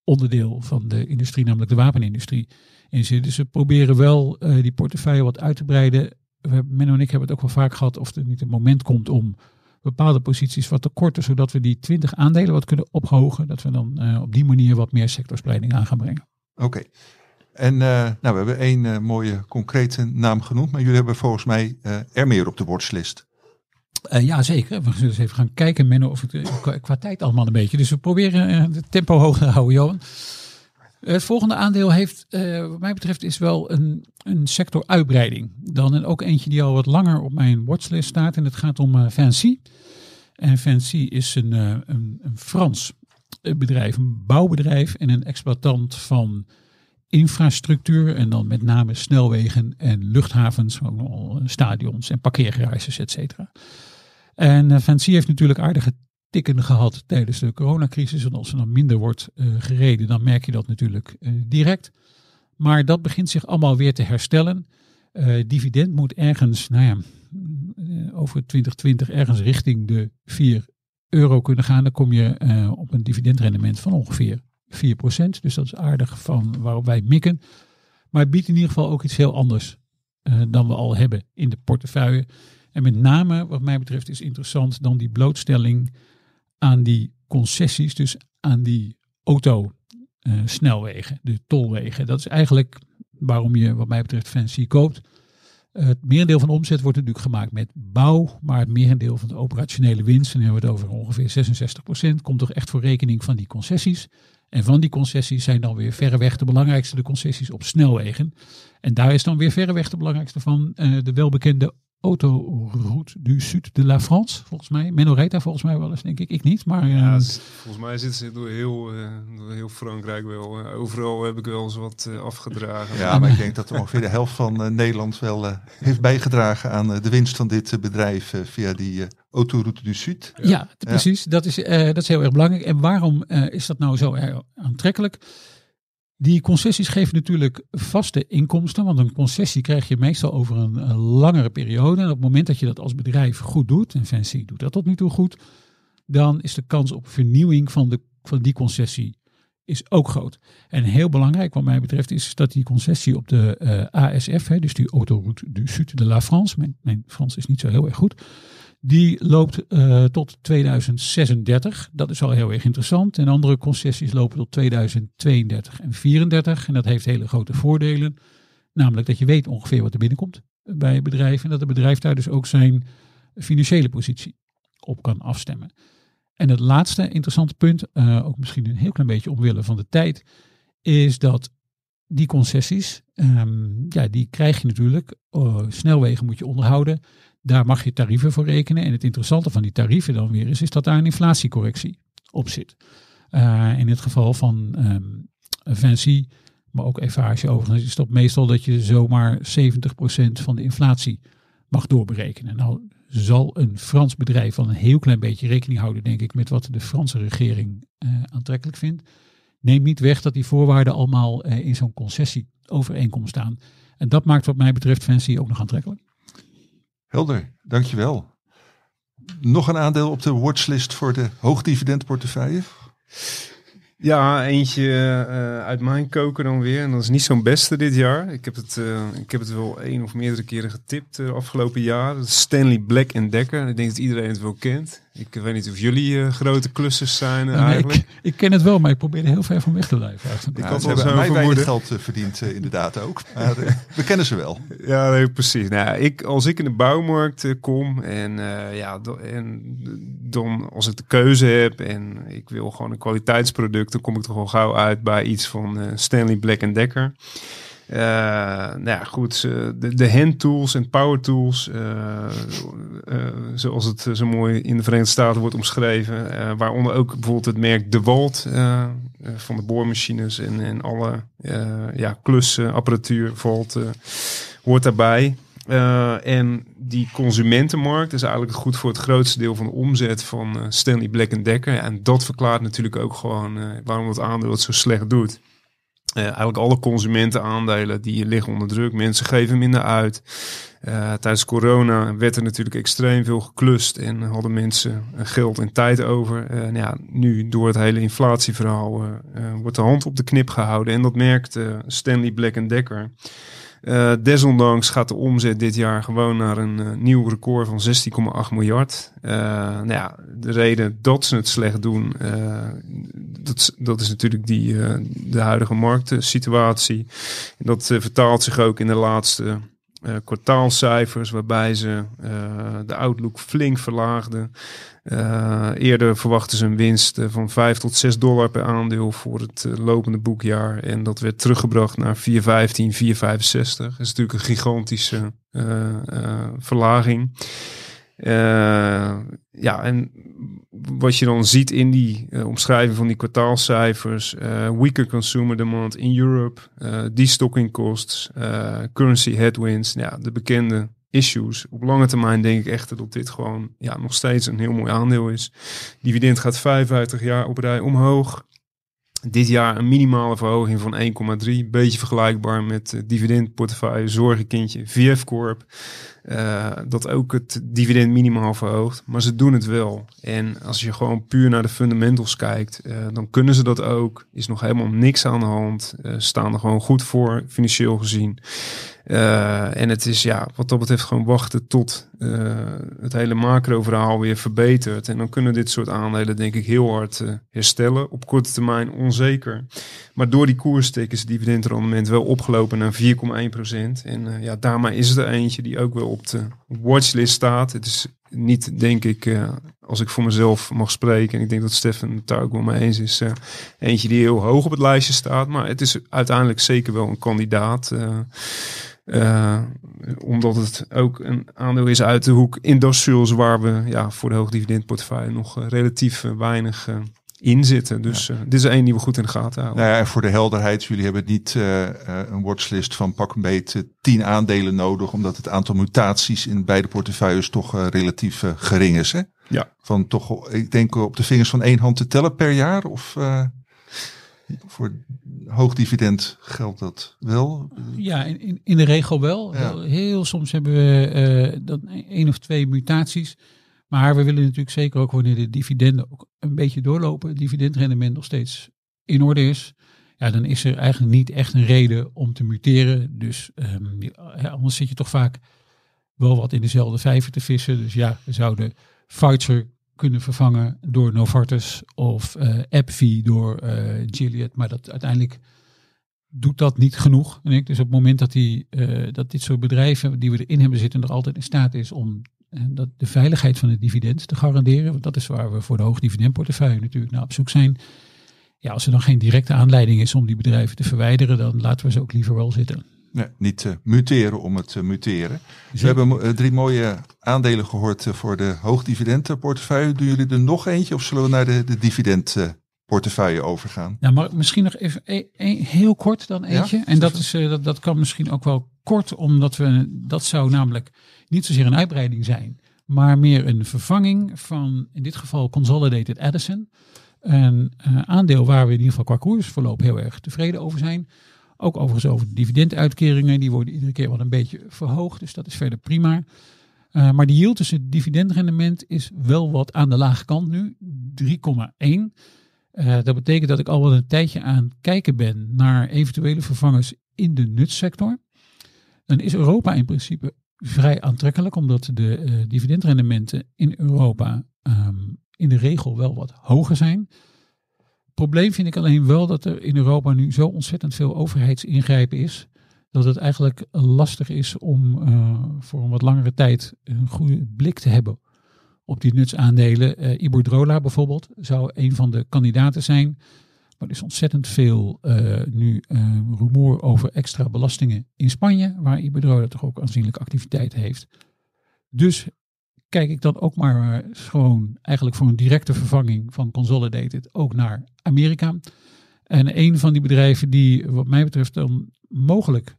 onderdeel van de industrie, namelijk de wapenindustrie, in zitten. Dus we proberen wel uh, die portefeuille wat uit te breiden. We Menno en ik hebben het ook wel vaak gehad of er niet een moment komt om bepaalde posities wat te korten, zodat we die 20 aandelen wat kunnen ophogen. Dat we dan uh, op die manier wat meer sectorspreiding aan gaan brengen. Oké. Okay. En uh, nou, we hebben één uh, mooie concrete naam genoemd, maar jullie hebben volgens mij er meer op de watchlist. ja, zeker. We zullen eens even gaan kijken, Menno, of het qua tijd allemaal een beetje. Dus we proberen het tempo hoog te houden, Johan. Het volgende aandeel heeft, uh, wat mij betreft, is wel een, een sectoruitbreiding. Dan en ook eentje die al wat langer op mijn watchlist staat. En het gaat om uh, Vinci. En Vinci is een, uh, een, een, Frans bedrijf, een bouwbedrijf en een exploitant van infrastructuur. En dan met name snelwegen en luchthavens, stadions en parkeergarages, et cetera. En Vinci heeft natuurlijk aardige tikken gehad tijdens de coronacrisis. En als er dan minder wordt uh, gereden, dan merk je dat natuurlijk uh, direct. Maar dat begint zich allemaal weer te herstellen. Uh, dividend moet ergens, nou ja, over 2020 ergens richting de 4 euro kunnen gaan. Dan kom je op een dividendrendement van ongeveer 4%. Dus dat is aardig van waarop wij mikken. Maar het biedt in ieder geval ook iets heel anders dan we al hebben in de portefeuille. En met name, wat mij betreft, is interessant dan die blootstelling aan die concessies, dus aan die autosnelwegen, de tolwegen. Dat is eigenlijk waarom je, wat mij betreft, Fancy koopt. Het merendeel van de omzet wordt natuurlijk gemaakt met bouw, maar het merendeel van de operationele winst, en dan hebben we het over ongeveer 66%, komt toch echt voor rekening van die concessies. En van die concessies zijn dan weer verreweg de belangrijkste de concessies op snelwegen. En daar is dan weer verreweg de belangrijkste van uh, de welbekende autoroute du Sud de la France, volgens mij. Menno reed daar volgens mij wel eens, denk ik. Ik niet, maar... Ja, uh, volgens mij zit ze door heel, uh, door heel Frankrijk wel. Uh, overal heb ik wel eens wat afgedragen. Ja, maar ik denk dat ongeveer de helft van Nederland wel heeft bijgedragen aan de winst van dit bedrijf via die autoroute du Sud. Ja, ja precies. Dat, is, dat is heel erg belangrijk. En waarom is dat nou zo erg aantrekkelijk? Die concessies geven natuurlijk vaste inkomsten, want een concessie krijg je meestal over een, langere periode. En op het moment dat je dat als bedrijf goed doet, en Fancy doet dat tot nu toe goed, dan is de kans op vernieuwing van, de, van die concessie is ook groot. En heel belangrijk wat mij betreft is dat die concessie op de uh, ASF, hè, dus die Autoroute du Sud de la France, mijn, mijn Frans is niet zo heel erg goed, die loopt uh, tot 2036. Dat is al heel erg interessant. En andere concessies lopen tot 2032 en 34. En dat heeft hele grote voordelen. Namelijk dat je weet ongeveer wat er binnenkomt bij bedrijven. En dat het bedrijf daar dus ook zijn financiële positie op kan afstemmen. En het laatste interessante punt, uh, ook misschien een heel klein beetje omwille van de tijd, is dat die concessies, um, ja, die krijg je natuurlijk. Uh, snelwegen moet je onderhouden. Daar mag je tarieven voor rekenen. En het interessante van die tarieven dan weer is, is dat daar een inflatiecorrectie op zit. Uh, in het geval van um, Vinci, maar ook Eiffage overigens, is dat meestal dat je zomaar 70% van de inflatie mag doorberekenen. Nou zal een Frans bedrijf van een heel klein beetje rekening houden, denk ik, met wat de Franse regering uh, aantrekkelijk vindt. Neemt niet weg dat die voorwaarden allemaal uh, in zo'n concessieovereenkomst staan. En dat maakt wat mij betreft Fancy ook nog aantrekkelijk. Helder, dankjewel. Nog een aandeel op de watchlist voor de hoogdividendportefeuille? Ja, eentje uh, uit mijn koker dan weer. En dat is niet zo'n beste dit jaar. Ik heb het, uh, ik heb het wel één of meerdere keren getipt de uh, afgelopen jaar. Stanley Black Decker. Ik denk dat iedereen het wel kent. Ik weet niet of jullie uh, grote klussers zijn uh, eigenlijk. Ik, ik, ken het wel, maar ik probeer er heel ver van weg te blijven. Ik ja, had wel mij weinig geld uh, verdiend, inderdaad ook. Maar we kennen ze wel. Ja, nee, precies. Nou, ik, als ik in de bouwmarkt kom en, ja, en dan als ik de keuze heb en ik wil gewoon een kwaliteitsproduct, dan kom ik toch wel gauw uit bij iets van Stanley Black Decker. Uh, nou ja, goed, de, de hand tools en power tools, uh, uh, zoals het zo mooi in de Verenigde Staten wordt omschreven, waaronder ook bijvoorbeeld het merk DeWalt van de boormachines en, en alle ja, klusapparatuur, Volt, hoort daarbij. en die consumentenmarkt is eigenlijk goed voor het grootste deel van de omzet van Stanley Black Decker. En dat verklaart natuurlijk ook gewoon waarom het aandeel het zo slecht doet. Uh, eigenlijk alle consumentenaandelen die liggen onder druk. Mensen geven minder uit. Uh, tijdens corona werd er natuurlijk extreem veel geklust en hadden mensen geld en tijd over. Nou ja, nu door het hele inflatieverhaal wordt de hand op de knip gehouden. En dat merkt Stanley Black Decker. Uh, desondanks gaat de omzet dit jaar gewoon naar een uh, nieuw record van 16,8 miljard. Uh, nou ja, de reden dat ze het slecht doen, dat, dat is natuurlijk die, de huidige marktsituatie. Dat vertaalt zich ook in de laatste uh, kwartaalcijfers, waarbij ze uh, de outlook flink verlaagden. Uh, eerder verwachten ze een winst van 5 tot 6 dollar per aandeel voor het lopende boekjaar. En dat werd teruggebracht naar 4,15, 4,65. Dat is natuurlijk een gigantische verlaging. Uh, ja, en wat je dan ziet in die uh, omschrijving van die kwartaalcijfers, uh, weaker consumer demand in Europe, destocking costs, currency headwinds, ja, de bekende issues. Op lange termijn denk ik echt dat dit gewoon ja, nog steeds een heel mooi aandeel is. Dividend gaat 55 jaar op rij omhoog. Dit jaar een minimale verhoging van 1,3. Beetje vergelijkbaar met de dividendportefeuille Zorgenkindje VF Corp. Uh, dat ook het dividend minimaal verhoogt. Maar ze doen het wel. En als je gewoon puur naar de fundamentals kijkt, uh, dan kunnen ze dat ook. Is nog helemaal niks aan de hand. Uh, staan er gewoon goed voor, financieel gezien. Uh, en het is ja, wat dat betreft gewoon wachten tot uh, het hele macro-verhaal weer verbetert. En dan kunnen dit soort aandelen denk ik heel hard uh, herstellen. Op korte termijn onzeker. Maar door die koerstik is het dividendrendement wel opgelopen naar 4,1%. En ja, daarmee is er eentje die ook wel op de watchlist staat. Het is niet, denk ik, als ik voor mezelf mag spreken, en ik denk dat Stefan het daar ook wel mee eens is, eentje die heel hoog op het lijstje staat. Maar het is uiteindelijk zeker wel een kandidaat. Uh, omdat het ook een aandeel is uit de hoek industrials, waar we ja, voor de hoogdividendportefeuille nog relatief weinig in zitten. Dus ja. dit is één die we goed in de gaten houden. Nou ja, en voor de helderheid, jullie hebben niet een watchlist van pak een beet tien aandelen nodig, omdat het aantal mutaties in beide portefeuilles toch relatief gering is. Hè? Ja. Van toch, ik denk op de vingers van één hand te tellen per jaar of... Voor hoog dividend geldt dat wel? Ja, in, in de regel wel. Ja. Heel, soms hebben we uh, dan één of twee mutaties. Maar we willen natuurlijk zeker ook wanneer de dividenden ook een beetje doorlopen, dividendrendement nog steeds in orde is. Ja, dan is er eigenlijk niet echt een reden om te muteren. Dus um, ja, anders zit je toch vaak wel wat in dezelfde vijver te vissen. Dus ja, we zouden Pfizer kunnen vervangen door Novartis of uh, AbbVie door uh, Gilead. Maar dat uiteindelijk doet dat niet genoeg. En ik, dus op het moment dat, die, uh, dat dit soort bedrijven die we erin hebben zitten er altijd in staat is om dat de veiligheid van het dividend te garanderen. Want dat is waar we voor de hoogdividendportefeuille natuurlijk naar op zoek zijn. Ja, als er dan geen directe aanleiding is om die bedrijven te verwijderen, dan laten we ze ook liever wel zitten. Nee, niet uh, muteren om het uh, muteren. Dus we hebben uh, drie mooie aandelen gehoord voor de hoogdividendportefeuille. Doen jullie er nog eentje of zullen we naar de, de dividendportefeuille overgaan? Ja, maar misschien nog even een, een, heel kort dan eentje. Ja? En dat, is, dat, dat kan misschien ook wel kort, omdat we dat zou namelijk niet zozeer een uitbreiding zijn, maar meer een vervanging van in dit geval Consolidated Edison. Een aandeel waar we in ieder geval qua koersverloop heel erg tevreden over zijn. Ook overigens over de dividenduitkeringen. Die worden iedere keer wel een beetje verhoogd. Dus dat is verder prima. Uh, maar de yield tussen dividendrendement is wel wat aan de lage kant nu. 3,1. Uh, dat betekent dat ik al wel een tijdje aan het kijken ben naar eventuele vervangers in de nutsector. Dan is Europa in principe vrij aantrekkelijk. Omdat de uh, dividendrendementen in Europa um, in de regel wel wat hoger zijn probleem vind ik alleen wel dat er in Europa nu zo ontzettend veel overheidsingrijpen is. Dat het eigenlijk lastig is om uh, voor een wat langere tijd een goede blik te hebben op die nutsaandelen. Uh, Iberdrola bijvoorbeeld zou een van de kandidaten zijn. Er is ontzettend veel uh, nu rumoer over extra belastingen in Spanje, waar Iberdrola toch ook aanzienlijke activiteit heeft. Dus kijk ik dan ook maar gewoon eigenlijk voor een directe vervanging van Consolidated ook naar Amerika. En een van die bedrijven die wat mij betreft dan mogelijk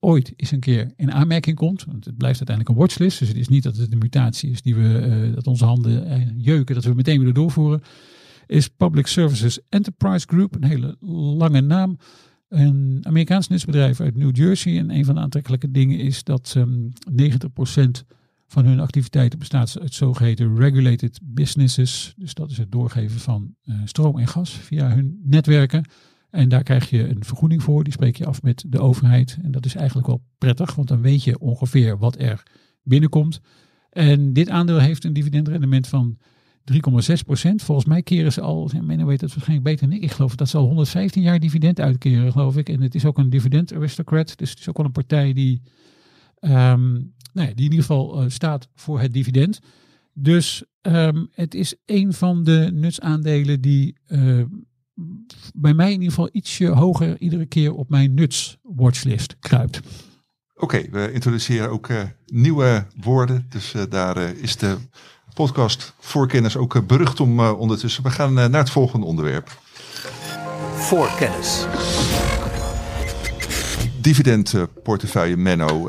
ooit eens een keer in aanmerking komt. Want het blijft uiteindelijk een watchlist. Dus het is niet dat het een mutatie is die we, uh, dat onze handen uh, jeuken, dat we meteen weer doorvoeren. Is Public Services Enterprise Group, een hele lange naam. Een Amerikaans netsbedrijf uit New Jersey. En een van de aantrekkelijke dingen is dat um, 90% van hun activiteiten bestaat uit zogeheten regulated businesses. Dus dat is het doorgeven van uh, stroom en gas via hun netwerken. En daar krijg je een vergoeding voor. Die spreek je af met de overheid. En dat is eigenlijk wel prettig, want dan weet je ongeveer wat er binnenkomt. En dit aandeel heeft een dividendrendement van 3,6 procent. Volgens mij keren ze al, men weet het waarschijnlijk beter dan ik. Geloof dat ze al 115 jaar dividend uitkeren, geloof ik. En het is ook een dividend aristocrat. Dus het is ook wel een partij die Um, die in ieder geval uh, staat voor het dividend. Dus um, het is een van de nutsaandelen die uh, bij mij in ieder geval ietsje hoger iedere keer op mijn nutswatchlist kruipt. Oké, we introduceren ook uh, nieuwe woorden. Dus daar is de podcast Voorkennis ook berucht om ondertussen. We gaan naar het volgende onderwerp. Voorkennis. Dividendportefeuille Menno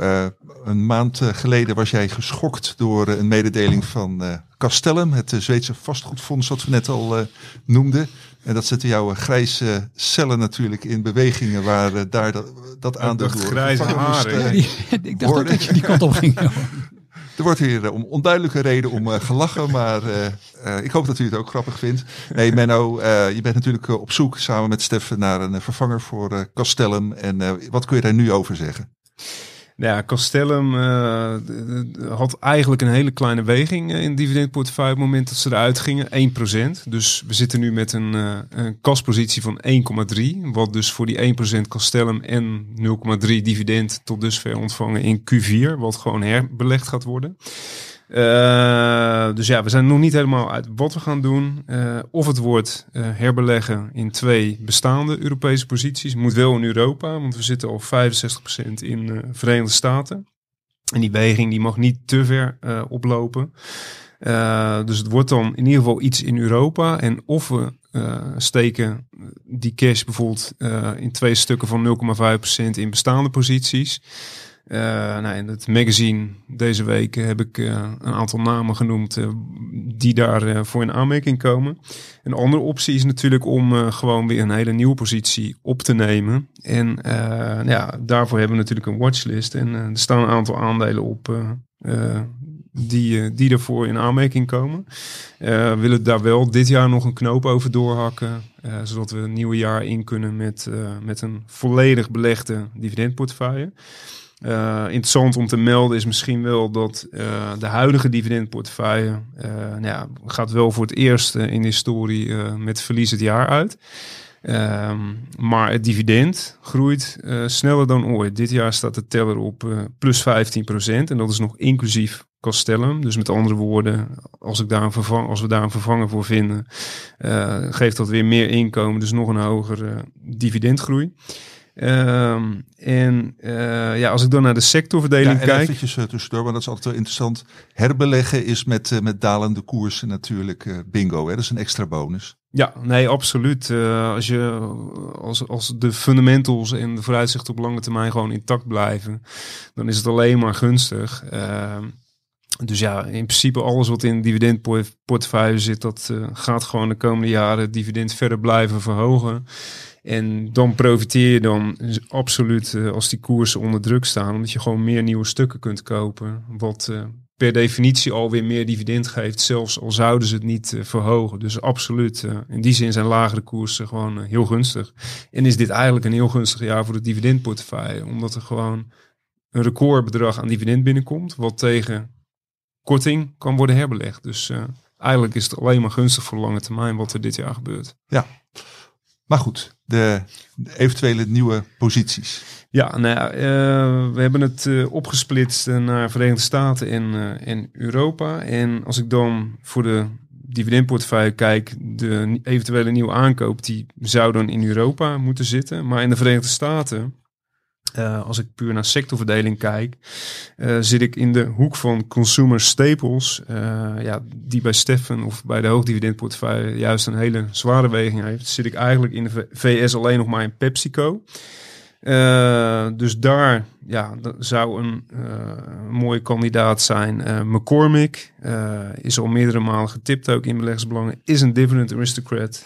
een maand eh, geleden was jij geschokt door eh, een mededeling van eh, Castellum, het eh, Zweedse vastgoedfonds wat we net al eh, noemden. En dat zette jouw grijze cellen natuurlijk in bewegingen waar eh, daar dat, dat dacht door grijze haren. eh, Die- ik dacht dat je die kant op ging. Er wordt hier eh, om onduidelijke reden om eh, gelachen, maar eh, ik hoop dat u het ook grappig vindt. Nee, Menno, je bent natuurlijk op zoek samen met Steffen naar een vervanger voor Castellum. En wat kun je daar nu over zeggen? Ja, Castellum eh, had eigenlijk een hele kleine weging eh, in dividendportefeuille op het moment dat ze eruit gingen, 1%. Dus we zitten nu met een, eh, een kaspositie van 1,3, wat dus voor die 1% Castellum en 0,3 dividend tot dusver ontvangen in Q4, wat gewoon herbelegd gaat worden. Eh, dus ja, we zijn nog niet helemaal uit wat we gaan doen. Eh, of het wordt eh, herbeleggen in twee bestaande Europese posities. Moet wel in Europa, want we zitten al 65% in de Verenigde Staten. En die weging die mag niet te ver oplopen. Dus het wordt dan in ieder geval iets in Europa. En of we steken die cash bijvoorbeeld in twee stukken van 0,5% in bestaande posities. Eh, nou, in het magazine deze week heb ik eh, een aantal namen genoemd eh, die daarvoor voor in aanmerking komen. Een andere optie is natuurlijk om gewoon weer een hele nieuwe positie op te nemen. En ja, daarvoor hebben we natuurlijk een watchlist. En er staan een aantal aandelen op die, die ervoor in aanmerking komen. We willen daar wel dit jaar nog een knoop over doorhakken. zodat we een nieuwe jaar in kunnen met, met een volledig belegde dividendportefeuille. Eh, interessant om te melden is misschien wel dat eh, de huidige dividendportefeuille eh, nou ja, gaat wel voor het eerst in de historie met verlies het jaar uit. Ehm, maar het dividend groeit sneller dan ooit. Dit jaar staat de teller op plus 15% en dat is nog inclusief Castellum. Dus met andere woorden, als, ik daar als we daar een vervanger voor vinden, geeft dat weer meer inkomen, dus nog een hogere dividendgroei. Ehm, en eh, ja, als ik dan naar de sectorverdeling Ja, en kijk. eventjes eh, tussendoor, want dat is altijd wel interessant. Herbeleggen is met, eh, met dalende koersen natuurlijk bingo. Hè? Dat is een extra bonus. Ja, nee, absoluut. Als, je, als, als de fundamentals en de vooruitzichten op lange termijn gewoon intact blijven, dan is het alleen maar gunstig. Ehm, dus ja, in principe alles wat in de dividendportefeuille zit, dat gaat gewoon de komende jaren het dividend verder blijven verhogen. En dan profiteer je dan absoluut eh, als die koersen onder druk staan, omdat je gewoon meer nieuwe stukken kunt kopen, wat eh, per definitie alweer meer dividend geeft, zelfs al zouden ze het niet eh, verhogen. Dus absoluut, in die zin zijn lagere koersen gewoon heel gunstig. En is dit eigenlijk een heel gunstig jaar voor de dividendportefeuille, omdat er gewoon een recordbedrag aan dividend binnenkomt, wat tegen korting kan worden herbelegd. Dus eigenlijk is het alleen maar gunstig voor lange termijn wat er dit jaar gebeurt. Maar goed, de, eventuele nieuwe posities. Ja, nou eh, we hebben het eh, opgesplitst eh, naar Verenigde Staten en, eh, en Europa. En als ik dan voor de dividendportefeuille kijk, de eventuele nieuwe aankoop, die zou dan in Europa moeten zitten. Maar in de Verenigde Staten, eh, als ik puur naar sectorverdeling kijk, eh, zit ik in de hoek van consumer staples. eh, ja, die bij Steffen of bij de hoogdividendportefeuille juist een hele zware weging heeft. Zit ik eigenlijk in de VS alleen nog maar in PepsiCo. Eh, dus daar ja, zou een eh, mooie kandidaat zijn. Eh, McCormick is al meerdere malen getipt ook in beleggersbelangen. Is een dividend aristocrat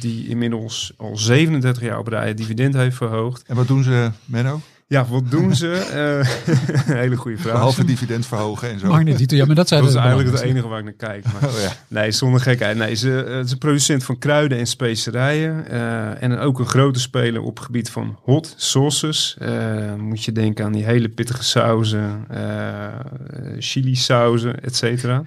die inmiddels al 37 jaar op rij dividend heeft verhoogd. En wat doen ze, Menno? Ja, wat doen ze? Eh, een hele goede vraag. Behalve dividend verhogen en zo. Ja, maar dat zijn dat is de eigenlijk het enige waar ik naar kijk. Maar Oh, ja. Nee, zonder gekheid. Nee, ze, eh, ze is een producent van kruiden en specerijen. eh, en ook een grote speler op het gebied van hot sauces. Eh, moet je denken aan die hele pittige sauzen, eh chili sauzen, et cetera.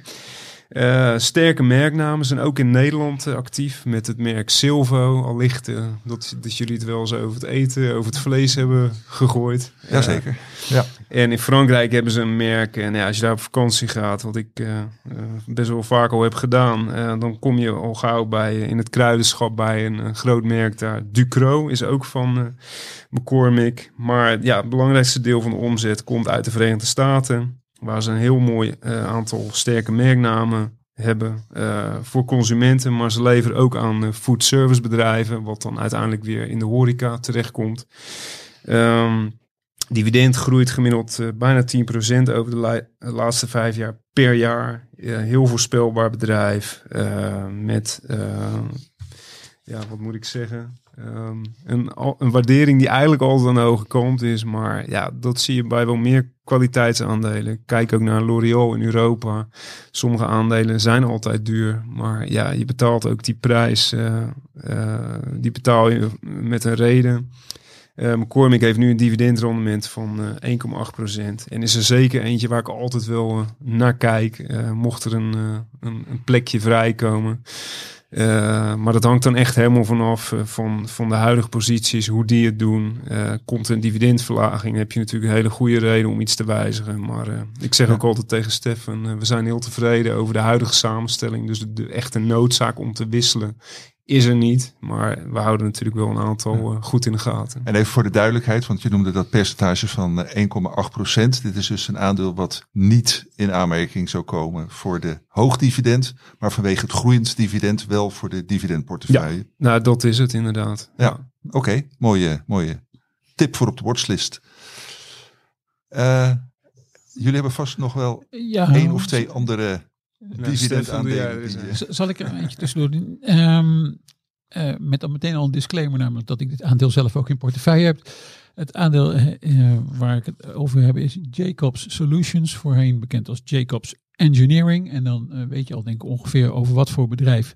Eh, sterke merknamen zijn ook in Nederland eh, actief met het merk Silvo. Allicht eh, dat, dat jullie het wel eens over het eten, over het vlees hebben gegooid. Jazeker. Ja. en in Frankrijk hebben ze een merk. En ja, als je daar op vakantie gaat, wat ik best wel vaak al heb gedaan, eh, dan kom je al gauw bij in het kruidenschap bij een, groot merk daar. Ducro is ook van eh, McCormick. Maar ja, het belangrijkste deel van de omzet komt uit de Verenigde Staten, waar ze een heel mooi eh, aantal sterke merknamen hebben eh, voor consumenten, maar ze leveren ook aan eh, food service bedrijven, wat dan uiteindelijk weer in de horeca terechtkomt. Ehm Dividend groeit gemiddeld bijna 10% over de, laatste vijf jaar per jaar. Heel voorspelbaar bedrijf met, ja, wat moet ik zeggen? Um, een, een, waardering die eigenlijk altijd aan de kant is. Maar ja, dat zie je bij wel meer kwaliteitsaandelen. Kijk ook naar L'Oreal in Europa. Sommige aandelen zijn altijd duur. Maar ja, je betaalt ook die prijs. die betaal je met een reden. Uh, heeft nu een dividendrendement van uh, eh, 1,8%. En is er zeker eentje waar ik altijd wel naar kijk. mocht er een, een, een, plekje vrijkomen. Maar dat hangt dan echt helemaal vanaf van, van de huidige posities, hoe die het doen. komt er een dividendverlaging, heb je natuurlijk een hele goede reden om iets te wijzigen. Maar ik zeg ook altijd tegen Stefan, we zijn heel tevreden over de huidige samenstelling. Dus de, de echte noodzaak om te wisselen is er niet. Maar we houden natuurlijk wel een aantal uh, goed in de gaten. En even voor de duidelijkheid, want je noemde dat percentage van 1,8 eh, procent. Dit is dus een aandeel wat niet in aanmerking zou komen voor de hoogdividend, maar vanwege het groeiend dividend wel voor de dividendportefeuille. Ja, nou dat is het inderdaad. Ja, oké, mooie, mooie tip voor op de watchlist. Uh, jullie hebben vast nog wel ja, één of twee andere dividend aandelen. Zal ik er eentje tussendoor doen? Um, uh, met dan meteen al een disclaimer, namelijk dat ik dit aandeel zelf ook in portefeuille heb. Het aandeel uh, waar ik het over heb is Jacobs Solutions, voorheen bekend als Jacobs Engineering. En dan uh, weet je al denk ik ongeveer over wat voor bedrijf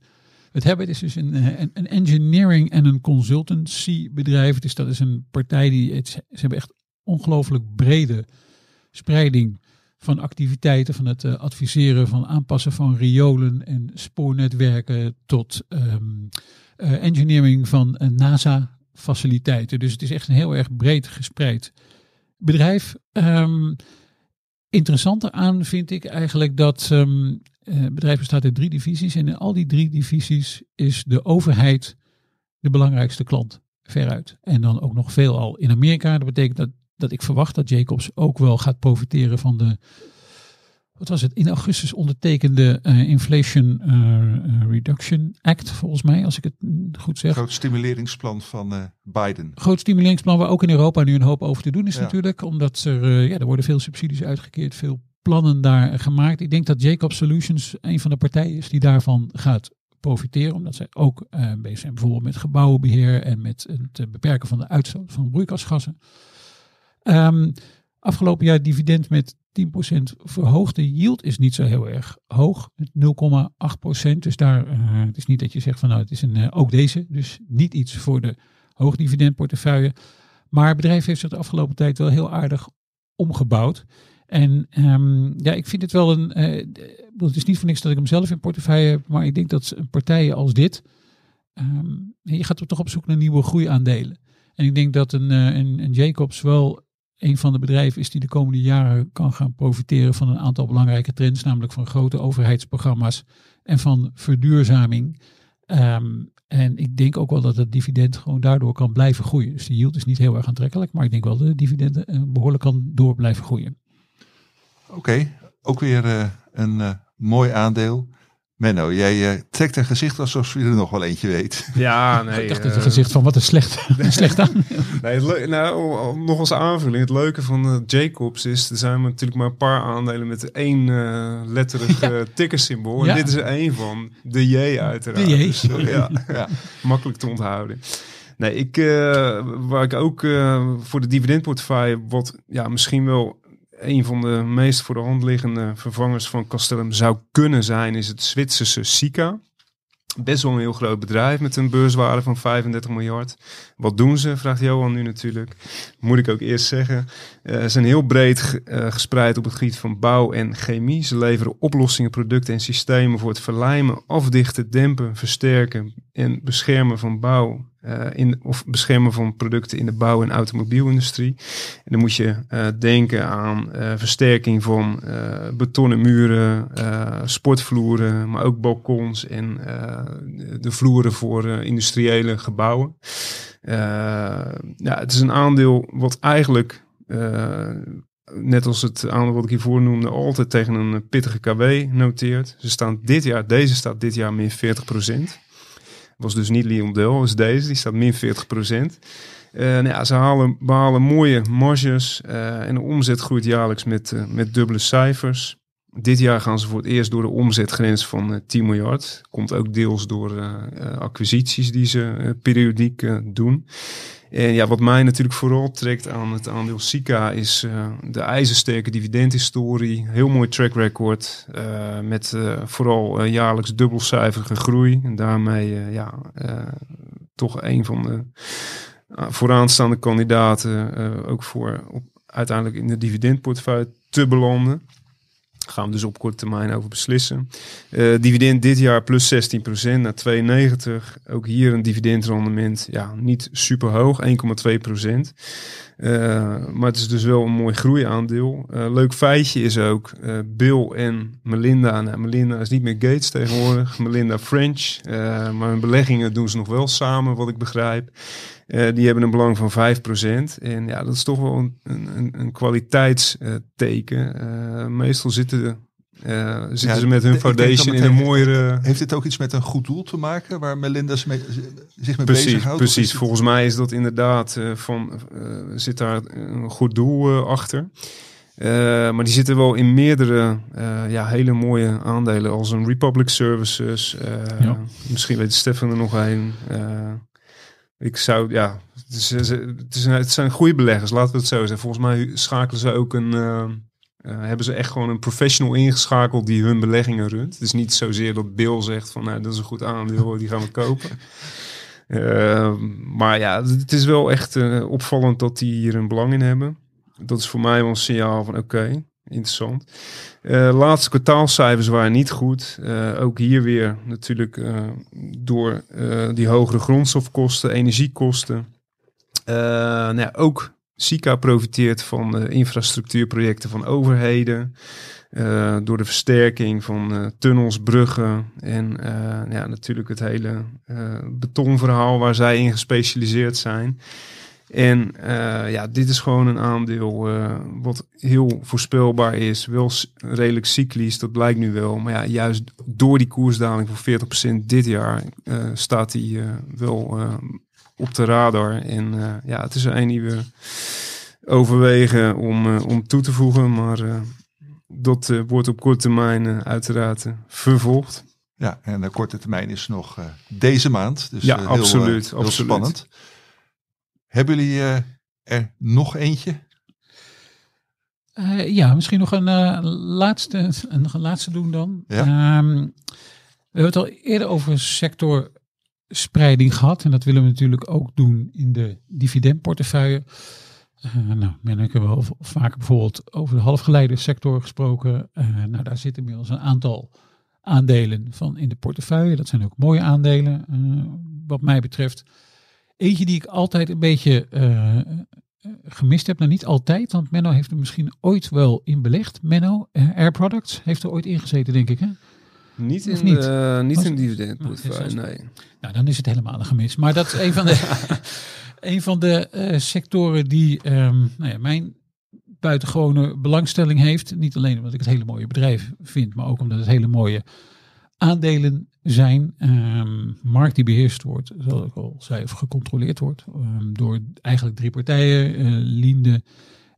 het hebben. Het is dus een, een, een engineering en een consultancy bedrijf. Dus dat is een partij die, het, ze hebben echt ongelooflijk brede spreiding van activiteiten, van het uh, adviseren van aanpassen van riolen en spoornetwerken tot um, uh, engineering van uh, NASA-faciliteiten. Dus het is echt een heel erg breed gespreid bedrijf. Um, interessanter aan vind ik eigenlijk dat um, het bedrijf bestaat uit drie divisies en in al die drie divisies is de overheid de belangrijkste klant veruit. En dan ook nog veelal in Amerika. Dat betekent dat dat ik verwacht dat Jacobs ook wel gaat profiteren van de, wat was het, in augustus ondertekende uh, Inflation uh, Reduction Act, volgens mij, als ik het goed zeg. Groot stimuleringsplan van uh, Biden. Groot stimuleringsplan waar ook in Europa nu een hoop over te doen is natuurlijk, omdat er, ja, er worden veel subsidies uitgekeerd, veel plannen daar gemaakt. Ik denk dat Jacobs Solutions een van de partijen is die daarvan gaat profiteren, omdat zij ook bezig zijn bijvoorbeeld met gebouwenbeheer en met het beperken van de uitstoot van broeikasgassen. Um, afgelopen jaar dividend met 10% verhoogd. De yield is niet zo heel erg hoog, 0,8%. Dus daar, uh, het is niet dat je zegt van nou het is een, uh, ook deze, dus niet iets voor de hoogdividendportefeuille. Maar het bedrijf heeft zich de afgelopen tijd wel heel aardig omgebouwd. En um, ja, ik vind het wel een. Uh, het is niet voor niks dat ik hem zelf in portefeuille heb, maar ik denk dat partijen als dit. Um, je gaat toch op zoek naar nieuwe groeiaandelen. En ik denk dat een, een Jacobs wel een van de bedrijven is die de komende jaren kan gaan profiteren van een aantal belangrijke trends, namelijk van grote overheidsprogramma's en van verduurzaming. Um, en ik denk ook wel dat het dividend gewoon daardoor kan blijven groeien. Dus de yield is niet heel erg aantrekkelijk, maar ik denk wel dat de dividenden uh, behoorlijk kan door blijven groeien. Oké, ook weer uh, een uh, mooi aandeel. Menno, jij uh, trekt een gezicht alsof je er nog wel eentje weet. Ja, nee. ik dacht het uh, gezicht van wat een slecht, slecht aan. nee, het nou, nog als aanvulling. Het leuke van uh, Jacobs is, er zijn natuurlijk maar een paar aandelen met één letterig ja. tickersymbool. En dit is er één van. De J uiteraard. De J. Dus, ja, ja, makkelijk te onthouden. Nee, ik, waar ik ook voor de dividendportefeuille wat ja, misschien wel een van de meest voor de hand liggende vervangers van Castellum zou kunnen zijn, is het Zwitserse Sika. Best wel een heel groot bedrijf met een beurswaarde van 35 miljard. Wat doen ze, vraagt Johan nu natuurlijk. Moet ik ook eerst zeggen. Uh, ze zijn heel breed uh, gespreid op het gebied van bouw en chemie. Ze leveren oplossingen, producten en systemen voor het verlijmen, afdichten, dempen, versterken en beschermen van bouw uh, in, of beschermen van producten in de bouw- en automobielindustrie. En dan moet je uh, denken aan uh, versterking van betonnen muren, sportvloeren, maar ook balkons en de vloeren voor industriële gebouwen. ja, het is een aandeel wat eigenlijk net als het aandeel wat ik hiervoor noemde, altijd tegen een pittige KW noteert. Ze staan dit jaar, deze staat dit jaar meer 40 procent was dus niet Leon Del, was deze. Die staat min 40 procent. Eh, nou ja, ze halen, behalen mooie marges eh, en de omzet groeit jaarlijks met, eh, met dubbele cijfers. Dit jaar gaan ze voor het eerst door de omzetgrens van eh, 10 miljard. Komt ook deels door acquisities die ze periodiek doen. En ja, wat mij natuurlijk vooral trekt aan het aandeel Sika is eh, de ijzersterke dividendhistorie. Heel mooi track record eh, met eh, vooral jaarlijks dubbelcijferige groei. En daarmee ja, toch een van de vooraanstaande kandidaten ook voor uiteindelijk in de dividendportefeuille te belanden. Gaan we dus op korte termijn over beslissen. Eh, dividend dit jaar plus 16% naar 92. Ook hier een dividendrendement. Ja, niet super hoog, 1,2%. Eh, maar het is dus wel een mooi groeiaandeel. Eh, leuk feitje is ook eh, Bill en Melinda. Nou, Melinda is niet meer Gates tegenwoordig. Melinda French. Maar hun beleggingen doen ze nog wel samen, wat ik begrijp. Die hebben een belang van 5%. En ja, dat is toch wel een, een, een kwaliteitsteken. Meestal zitten, eh, zitten Ja, ze met hun foundation dat in een mooiere... Heeft dit ook iets met een goed doel te maken waar Melinda zich mee, zich mee Precies, bezighoudt? Precies. het- Volgens mij is dat inderdaad eh, van eh, zit daar een goed doel eh, achter. Eh, maar die zitten wel in meerdere eh, ja, hele mooie aandelen, als een Republic Services. eh, Ja. Misschien weet Stefan er nog een. Eh, ik zou, ja, het, is, het, is een- het zijn goede beleggers, laten we het zo zeggen. Volgens mij schakelen ze ook een, eh, hebben ze echt gewoon een professional ingeschakeld die hun beleggingen runt. Het is niet zozeer dat Bill zegt van, nou, dat is een goed aandeel, die gaan we kopen. Eh, maar ja, het is wel echt eh, opvallend dat die hier een belang in hebben. Dat is voor mij wel een signaal van oké, interessant. Eh, laatste kwartaalcijfers waren niet goed. Ook hier weer natuurlijk door die hogere grondstofkosten, energiekosten. Nou ja, ook Sika profiteert van de infrastructuurprojecten van overheden. eh, door de versterking van eh, tunnels, bruggen en eh, ja, natuurlijk het hele betonverhaal waar zij in gespecialiseerd zijn. En ja, dit is gewoon een aandeel wat heel voorspelbaar is. Wel redelijk cyclisch, dat blijkt nu wel. Maar ja, juist door die koersdaling van 40% dit jaar staat hij wel op de radar. En eh, ja, het is er een die we overwegen om, eh, om toe te voegen. Maar eh, dat eh, wordt op korte termijn uiteraard vervolgd. Ja, en de korte termijn is nog eh, deze maand. Dus Ja, heel, absoluut, heel absoluut. spannend. Hebben jullie eh, er nog eentje? Eh, ja, misschien nog een, eh, laatste, een, nog een laatste doen dan. Ja. Ehm, we hebben het al eerder over sectorspreiding gehad. En dat willen we natuurlijk ook doen in de dividendportefeuille. Eh nou, men hebben we wel vaker bijvoorbeeld over de halfgeleide sector gesproken. Eh, nou, daar zitten inmiddels een aantal aandelen van in de portefeuille. Dat zijn ook mooie aandelen, eh, wat mij betreft. Eentje die ik altijd een beetje gemist heb. Nou, niet altijd, want Menno heeft er misschien ooit wel in belegd. Menno, Air Products, heeft er ooit ingezeten, denk ik. Hè? Niet in, niet? Was- in dividendportefeuille, is nee. Nou, dan is het helemaal een gemis. Maar dat is een van de, een van de eh, sectoren die ehm, nou ja, mijn buitengewone belangstelling heeft. Niet alleen omdat ik het hele mooie bedrijf vind, maar ook omdat het hele mooie aandelen zijn. Ehm, markt die beheerst wordt, zoals ik al zei, of gecontroleerd wordt ehm, door eigenlijk drie partijen. eh, Linde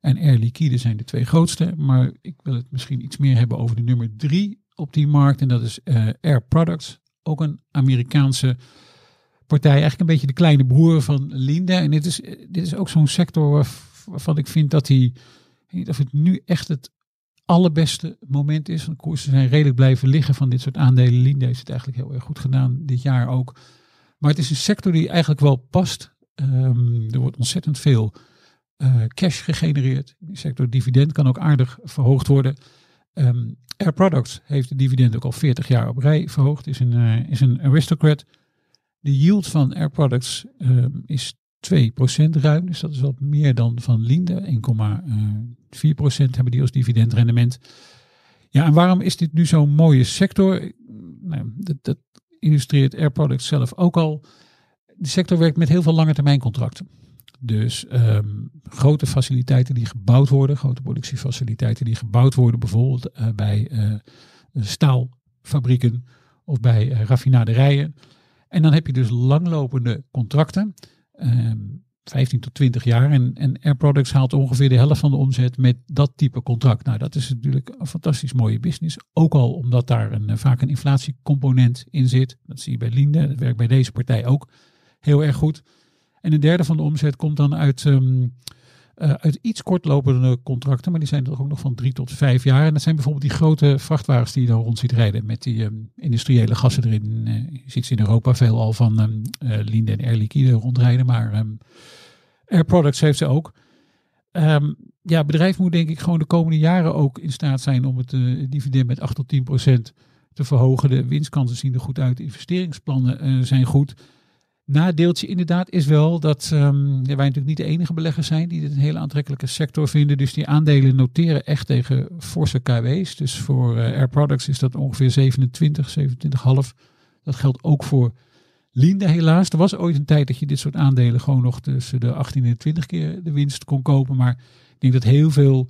en Air Liquide zijn de twee grootste. Maar ik wil het misschien iets meer hebben over de nummer drie op die markt. En dat is eh, Air Products. Ook een Amerikaanse partij. Eigenlijk een beetje de kleine broer van Linde. En dit is, eh, dit is ook zo'n sector waarvan ik vind dat hij... niet Of het nu echt het allerbeste moment is. Want de koersen zijn redelijk blijven liggen van dit soort aandelen. Linde heeft het eigenlijk heel erg goed gedaan. Dit jaar ook. Maar het is een sector die eigenlijk wel past. Ehm, er wordt ontzettend veel eh, cash gegenereerd. Die sector dividend kan ook aardig verhoogd worden. Ehm, Air Products heeft de dividend ook al 40 jaar op rij verhoogd. Is een, eh, is een aristocrat. De yield van Air Products ehm, is 2% ruim. Dus dat is wat meer dan van Linde. 1,4% hebben die als dividendrendement. Ja, en waarom is dit nu zo'n mooie sector? Nou, dat, dat illustreert Air Products zelf ook al. De sector werkt met heel veel lange termijn contracten. Dus ehm, grote faciliteiten die gebouwd worden, grote productiefaciliteiten die gebouwd worden, bijvoorbeeld eh, bij eh, staalfabrieken of bij eh, raffinaderijen. En dan heb je dus langlopende contracten. Ehm, 15 tot 20 jaar. En, en Air Products haalt ongeveer de helft van de omzet met dat type contract. Nou, dat is natuurlijk een fantastisch mooie business. Ook al omdat daar een, vaak een inflatiecomponent in zit. Dat zie je bij Linde. Dat werkt bij deze partij ook heel erg goed. En een derde van de omzet komt dan uit, um, uh, uit iets kortlopende contracten. Maar die zijn er ook nog van drie tot vijf jaar. En dat zijn bijvoorbeeld die grote vrachtwagens die je dan rond ziet rijden. Met die um, industriële gassen erin. Uh, je ziet ze in Europa veel al van um, Linde en Air Liquide rondrijden. Maar Air Products heeft ze ook. Ja, bedrijf moet denk ik gewoon de komende jaren ook in staat zijn om het dividend met 8 tot 10 procent te verhogen. De winstkansen zien er goed uit. Investeringsplannen zijn goed. Nadeeltje inderdaad is wel dat ja, wij natuurlijk niet de enige beleggers zijn die dit een hele aantrekkelijke sector vinden. Dus die aandelen noteren echt tegen forse KW's. Dus voor uh, Air Products is dat ongeveer 27, 27,5. Dat geldt ook voor Linde helaas. Er was ooit een tijd dat je dit soort aandelen gewoon nog tussen de 18 en 20 keer de winst kon kopen. Maar ik denk dat heel veel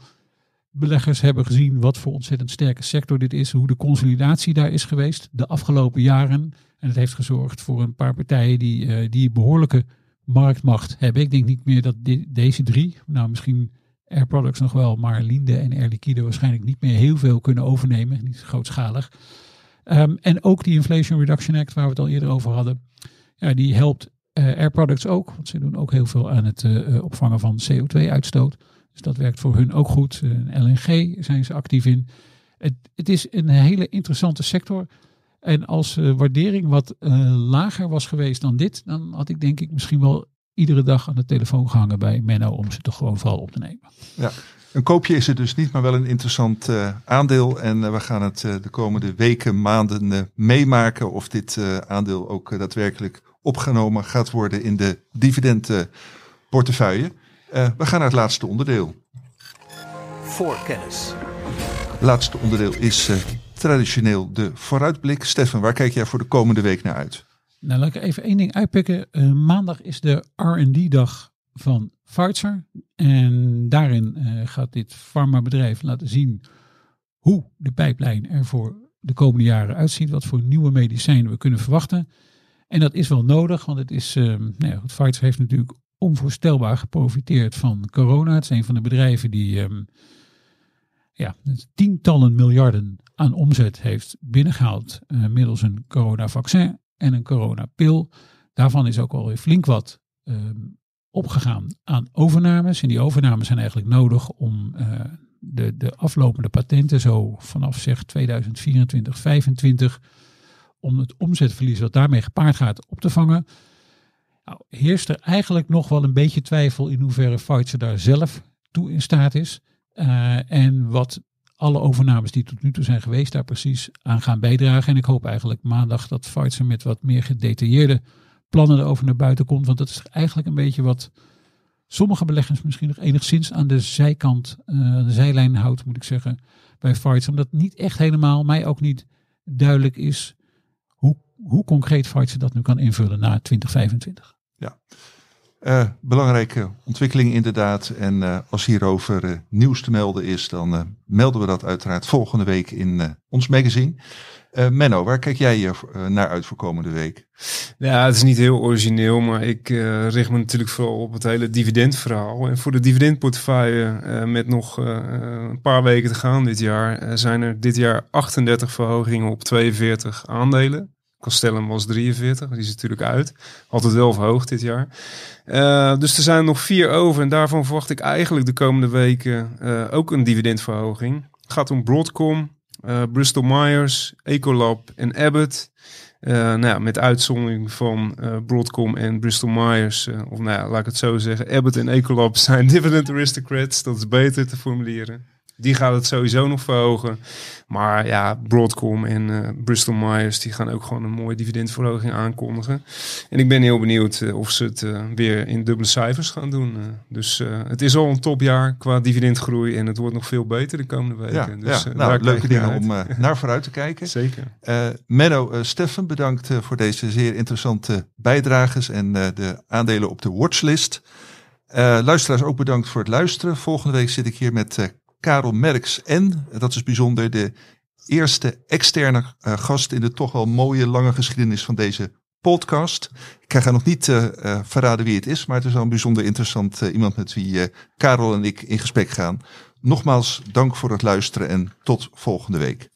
beleggers hebben gezien wat voor ontzettend sterke sector dit is. Hoe de consolidatie daar is geweest de afgelopen jaren. En het heeft gezorgd voor een paar partijen die, uh, die behoorlijke marktmacht hebben. Ik denk niet meer dat de, deze drie, nou misschien Air Products nog wel, maar Linde en Air Liquide waarschijnlijk niet meer heel veel kunnen overnemen. Niet grootschalig. Um, en ook die Inflation Reduction Act, waar we het al eerder over hadden, ja, die helpt uh, Air Products ook. Want ze doen ook heel veel aan het uh, opvangen van CO2-uitstoot. Dus dat werkt voor hun ook goed. Uh, LNG zijn ze actief in. Het, het, is een hele interessante sector. En als waardering wat lager was geweest dan dit, dan had ik denk ik misschien wel iedere dag aan de telefoon gehangen bij Menno om ze toch gewoon vooral op te nemen. Ja. Een koopje is het dus niet, maar wel een interessant uh, aandeel. En uh, we gaan het uh, de komende weken, maanden meemaken of dit aandeel ook daadwerkelijk opgenomen gaat worden in de dividendportefeuille. We gaan naar het laatste onderdeel. Voorkennis. Het laatste onderdeel is traditioneel de vooruitblik. Stefan, waar kijk jij voor de komende week naar uit? Nou, laat ik even één ding uitpikken. maandag is de R&D-dag van Pfizer. En daarin uh, gaat dit farmabedrijf laten zien hoe de pijplijn er voor de komende jaren uitziet. Wat voor nieuwe medicijnen we kunnen verwachten. En dat is wel nodig, want het is, uh, nou ja, Pfizer heeft natuurlijk onvoorstelbaar geprofiteerd van corona. Het is een van de bedrijven die um, ja, tientallen miljarden aan omzet heeft binnengehaald uh, middels een coronavaccin en een coronapil. Daarvan is ook alweer flink wat um, opgegaan aan overnames. En die overnames zijn eigenlijk nodig om uh, de, de aflopende patenten, zo vanaf zeg 2024, 2025, om het omzetverlies wat daarmee gepaard gaat op te vangen. Nou, heerst er eigenlijk nog wel een beetje twijfel in hoeverre Pfizer daar zelf toe in staat is. Uh, en wat alle overnames die tot nu toe zijn geweest daar precies aan gaan bijdragen. En ik hoop eigenlijk maandag dat Pfizer met wat meer gedetailleerde plannen erover naar buiten komt. Want dat is eigenlijk een beetje wat sommige beleggers misschien nog enigszins aan de zijkant, uh, de zijlijn houdt, moet ik zeggen, bij Fights. Omdat niet echt helemaal, mij ook niet duidelijk is hoe, hoe concreet Fights dat nu kan invullen na 2025. Ja. Uh, belangrijke ontwikkeling inderdaad. En uh, als hierover uh, nieuws te melden is, dan melden we dat uiteraard volgende week in ons magazine. Menno, waar kijk jij je naar uit voor komende week? Ja, het is niet heel origineel, maar ik richt me natuurlijk vooral op het hele dividendverhaal. En voor de dividendportefeuille met nog een paar weken te gaan dit jaar, zijn er dit jaar 38 verhogingen op 42 aandelen. Castellum was 43, die is natuurlijk uit. Altijd wel verhoogd dit jaar. Uh, dus er zijn nog vier over en daarvan verwacht ik eigenlijk de komende weken uh, ook een dividendverhoging. Het gaat om Broadcom, uh, Bristol Myers, Ecolab en Abbott. nou ja, met uitzondering van Broadcom en Bristol Myers, of nou ja, laat ik het zo zeggen, Abbott en Ecolab zijn dividend aristocrats. Dat is beter te formuleren. Die gaat het sowieso nog verhogen. Maar ja, Broadcom en uh, Bristol Myers die gaan ook gewoon een mooie dividendverhoging aankondigen. En ik ben heel benieuwd uh, of ze het uh, weer in dubbele cijfers gaan doen. dus het is al een topjaar qua dividendgroei en het wordt nog veel beter de komende weken. Ja, dus, ja. nou, leuke dingen om naar vooruit te kijken. Zeker. Menno, Steffen, bedankt voor deze zeer interessante bijdrages en de aandelen op de watchlist. luisteraars ook bedankt voor het luisteren. Volgende week zit ik hier met Karel Merks en, dat is bijzonder, de eerste externe uh, gast in de toch wel mooie lange geschiedenis van deze podcast. Ik ga nog niet uh, uh, verraden wie het is, maar het is wel een bijzonder interessant iemand met wie Karel en ik in gesprek gaan. Nogmaals dank voor het luisteren en tot volgende week.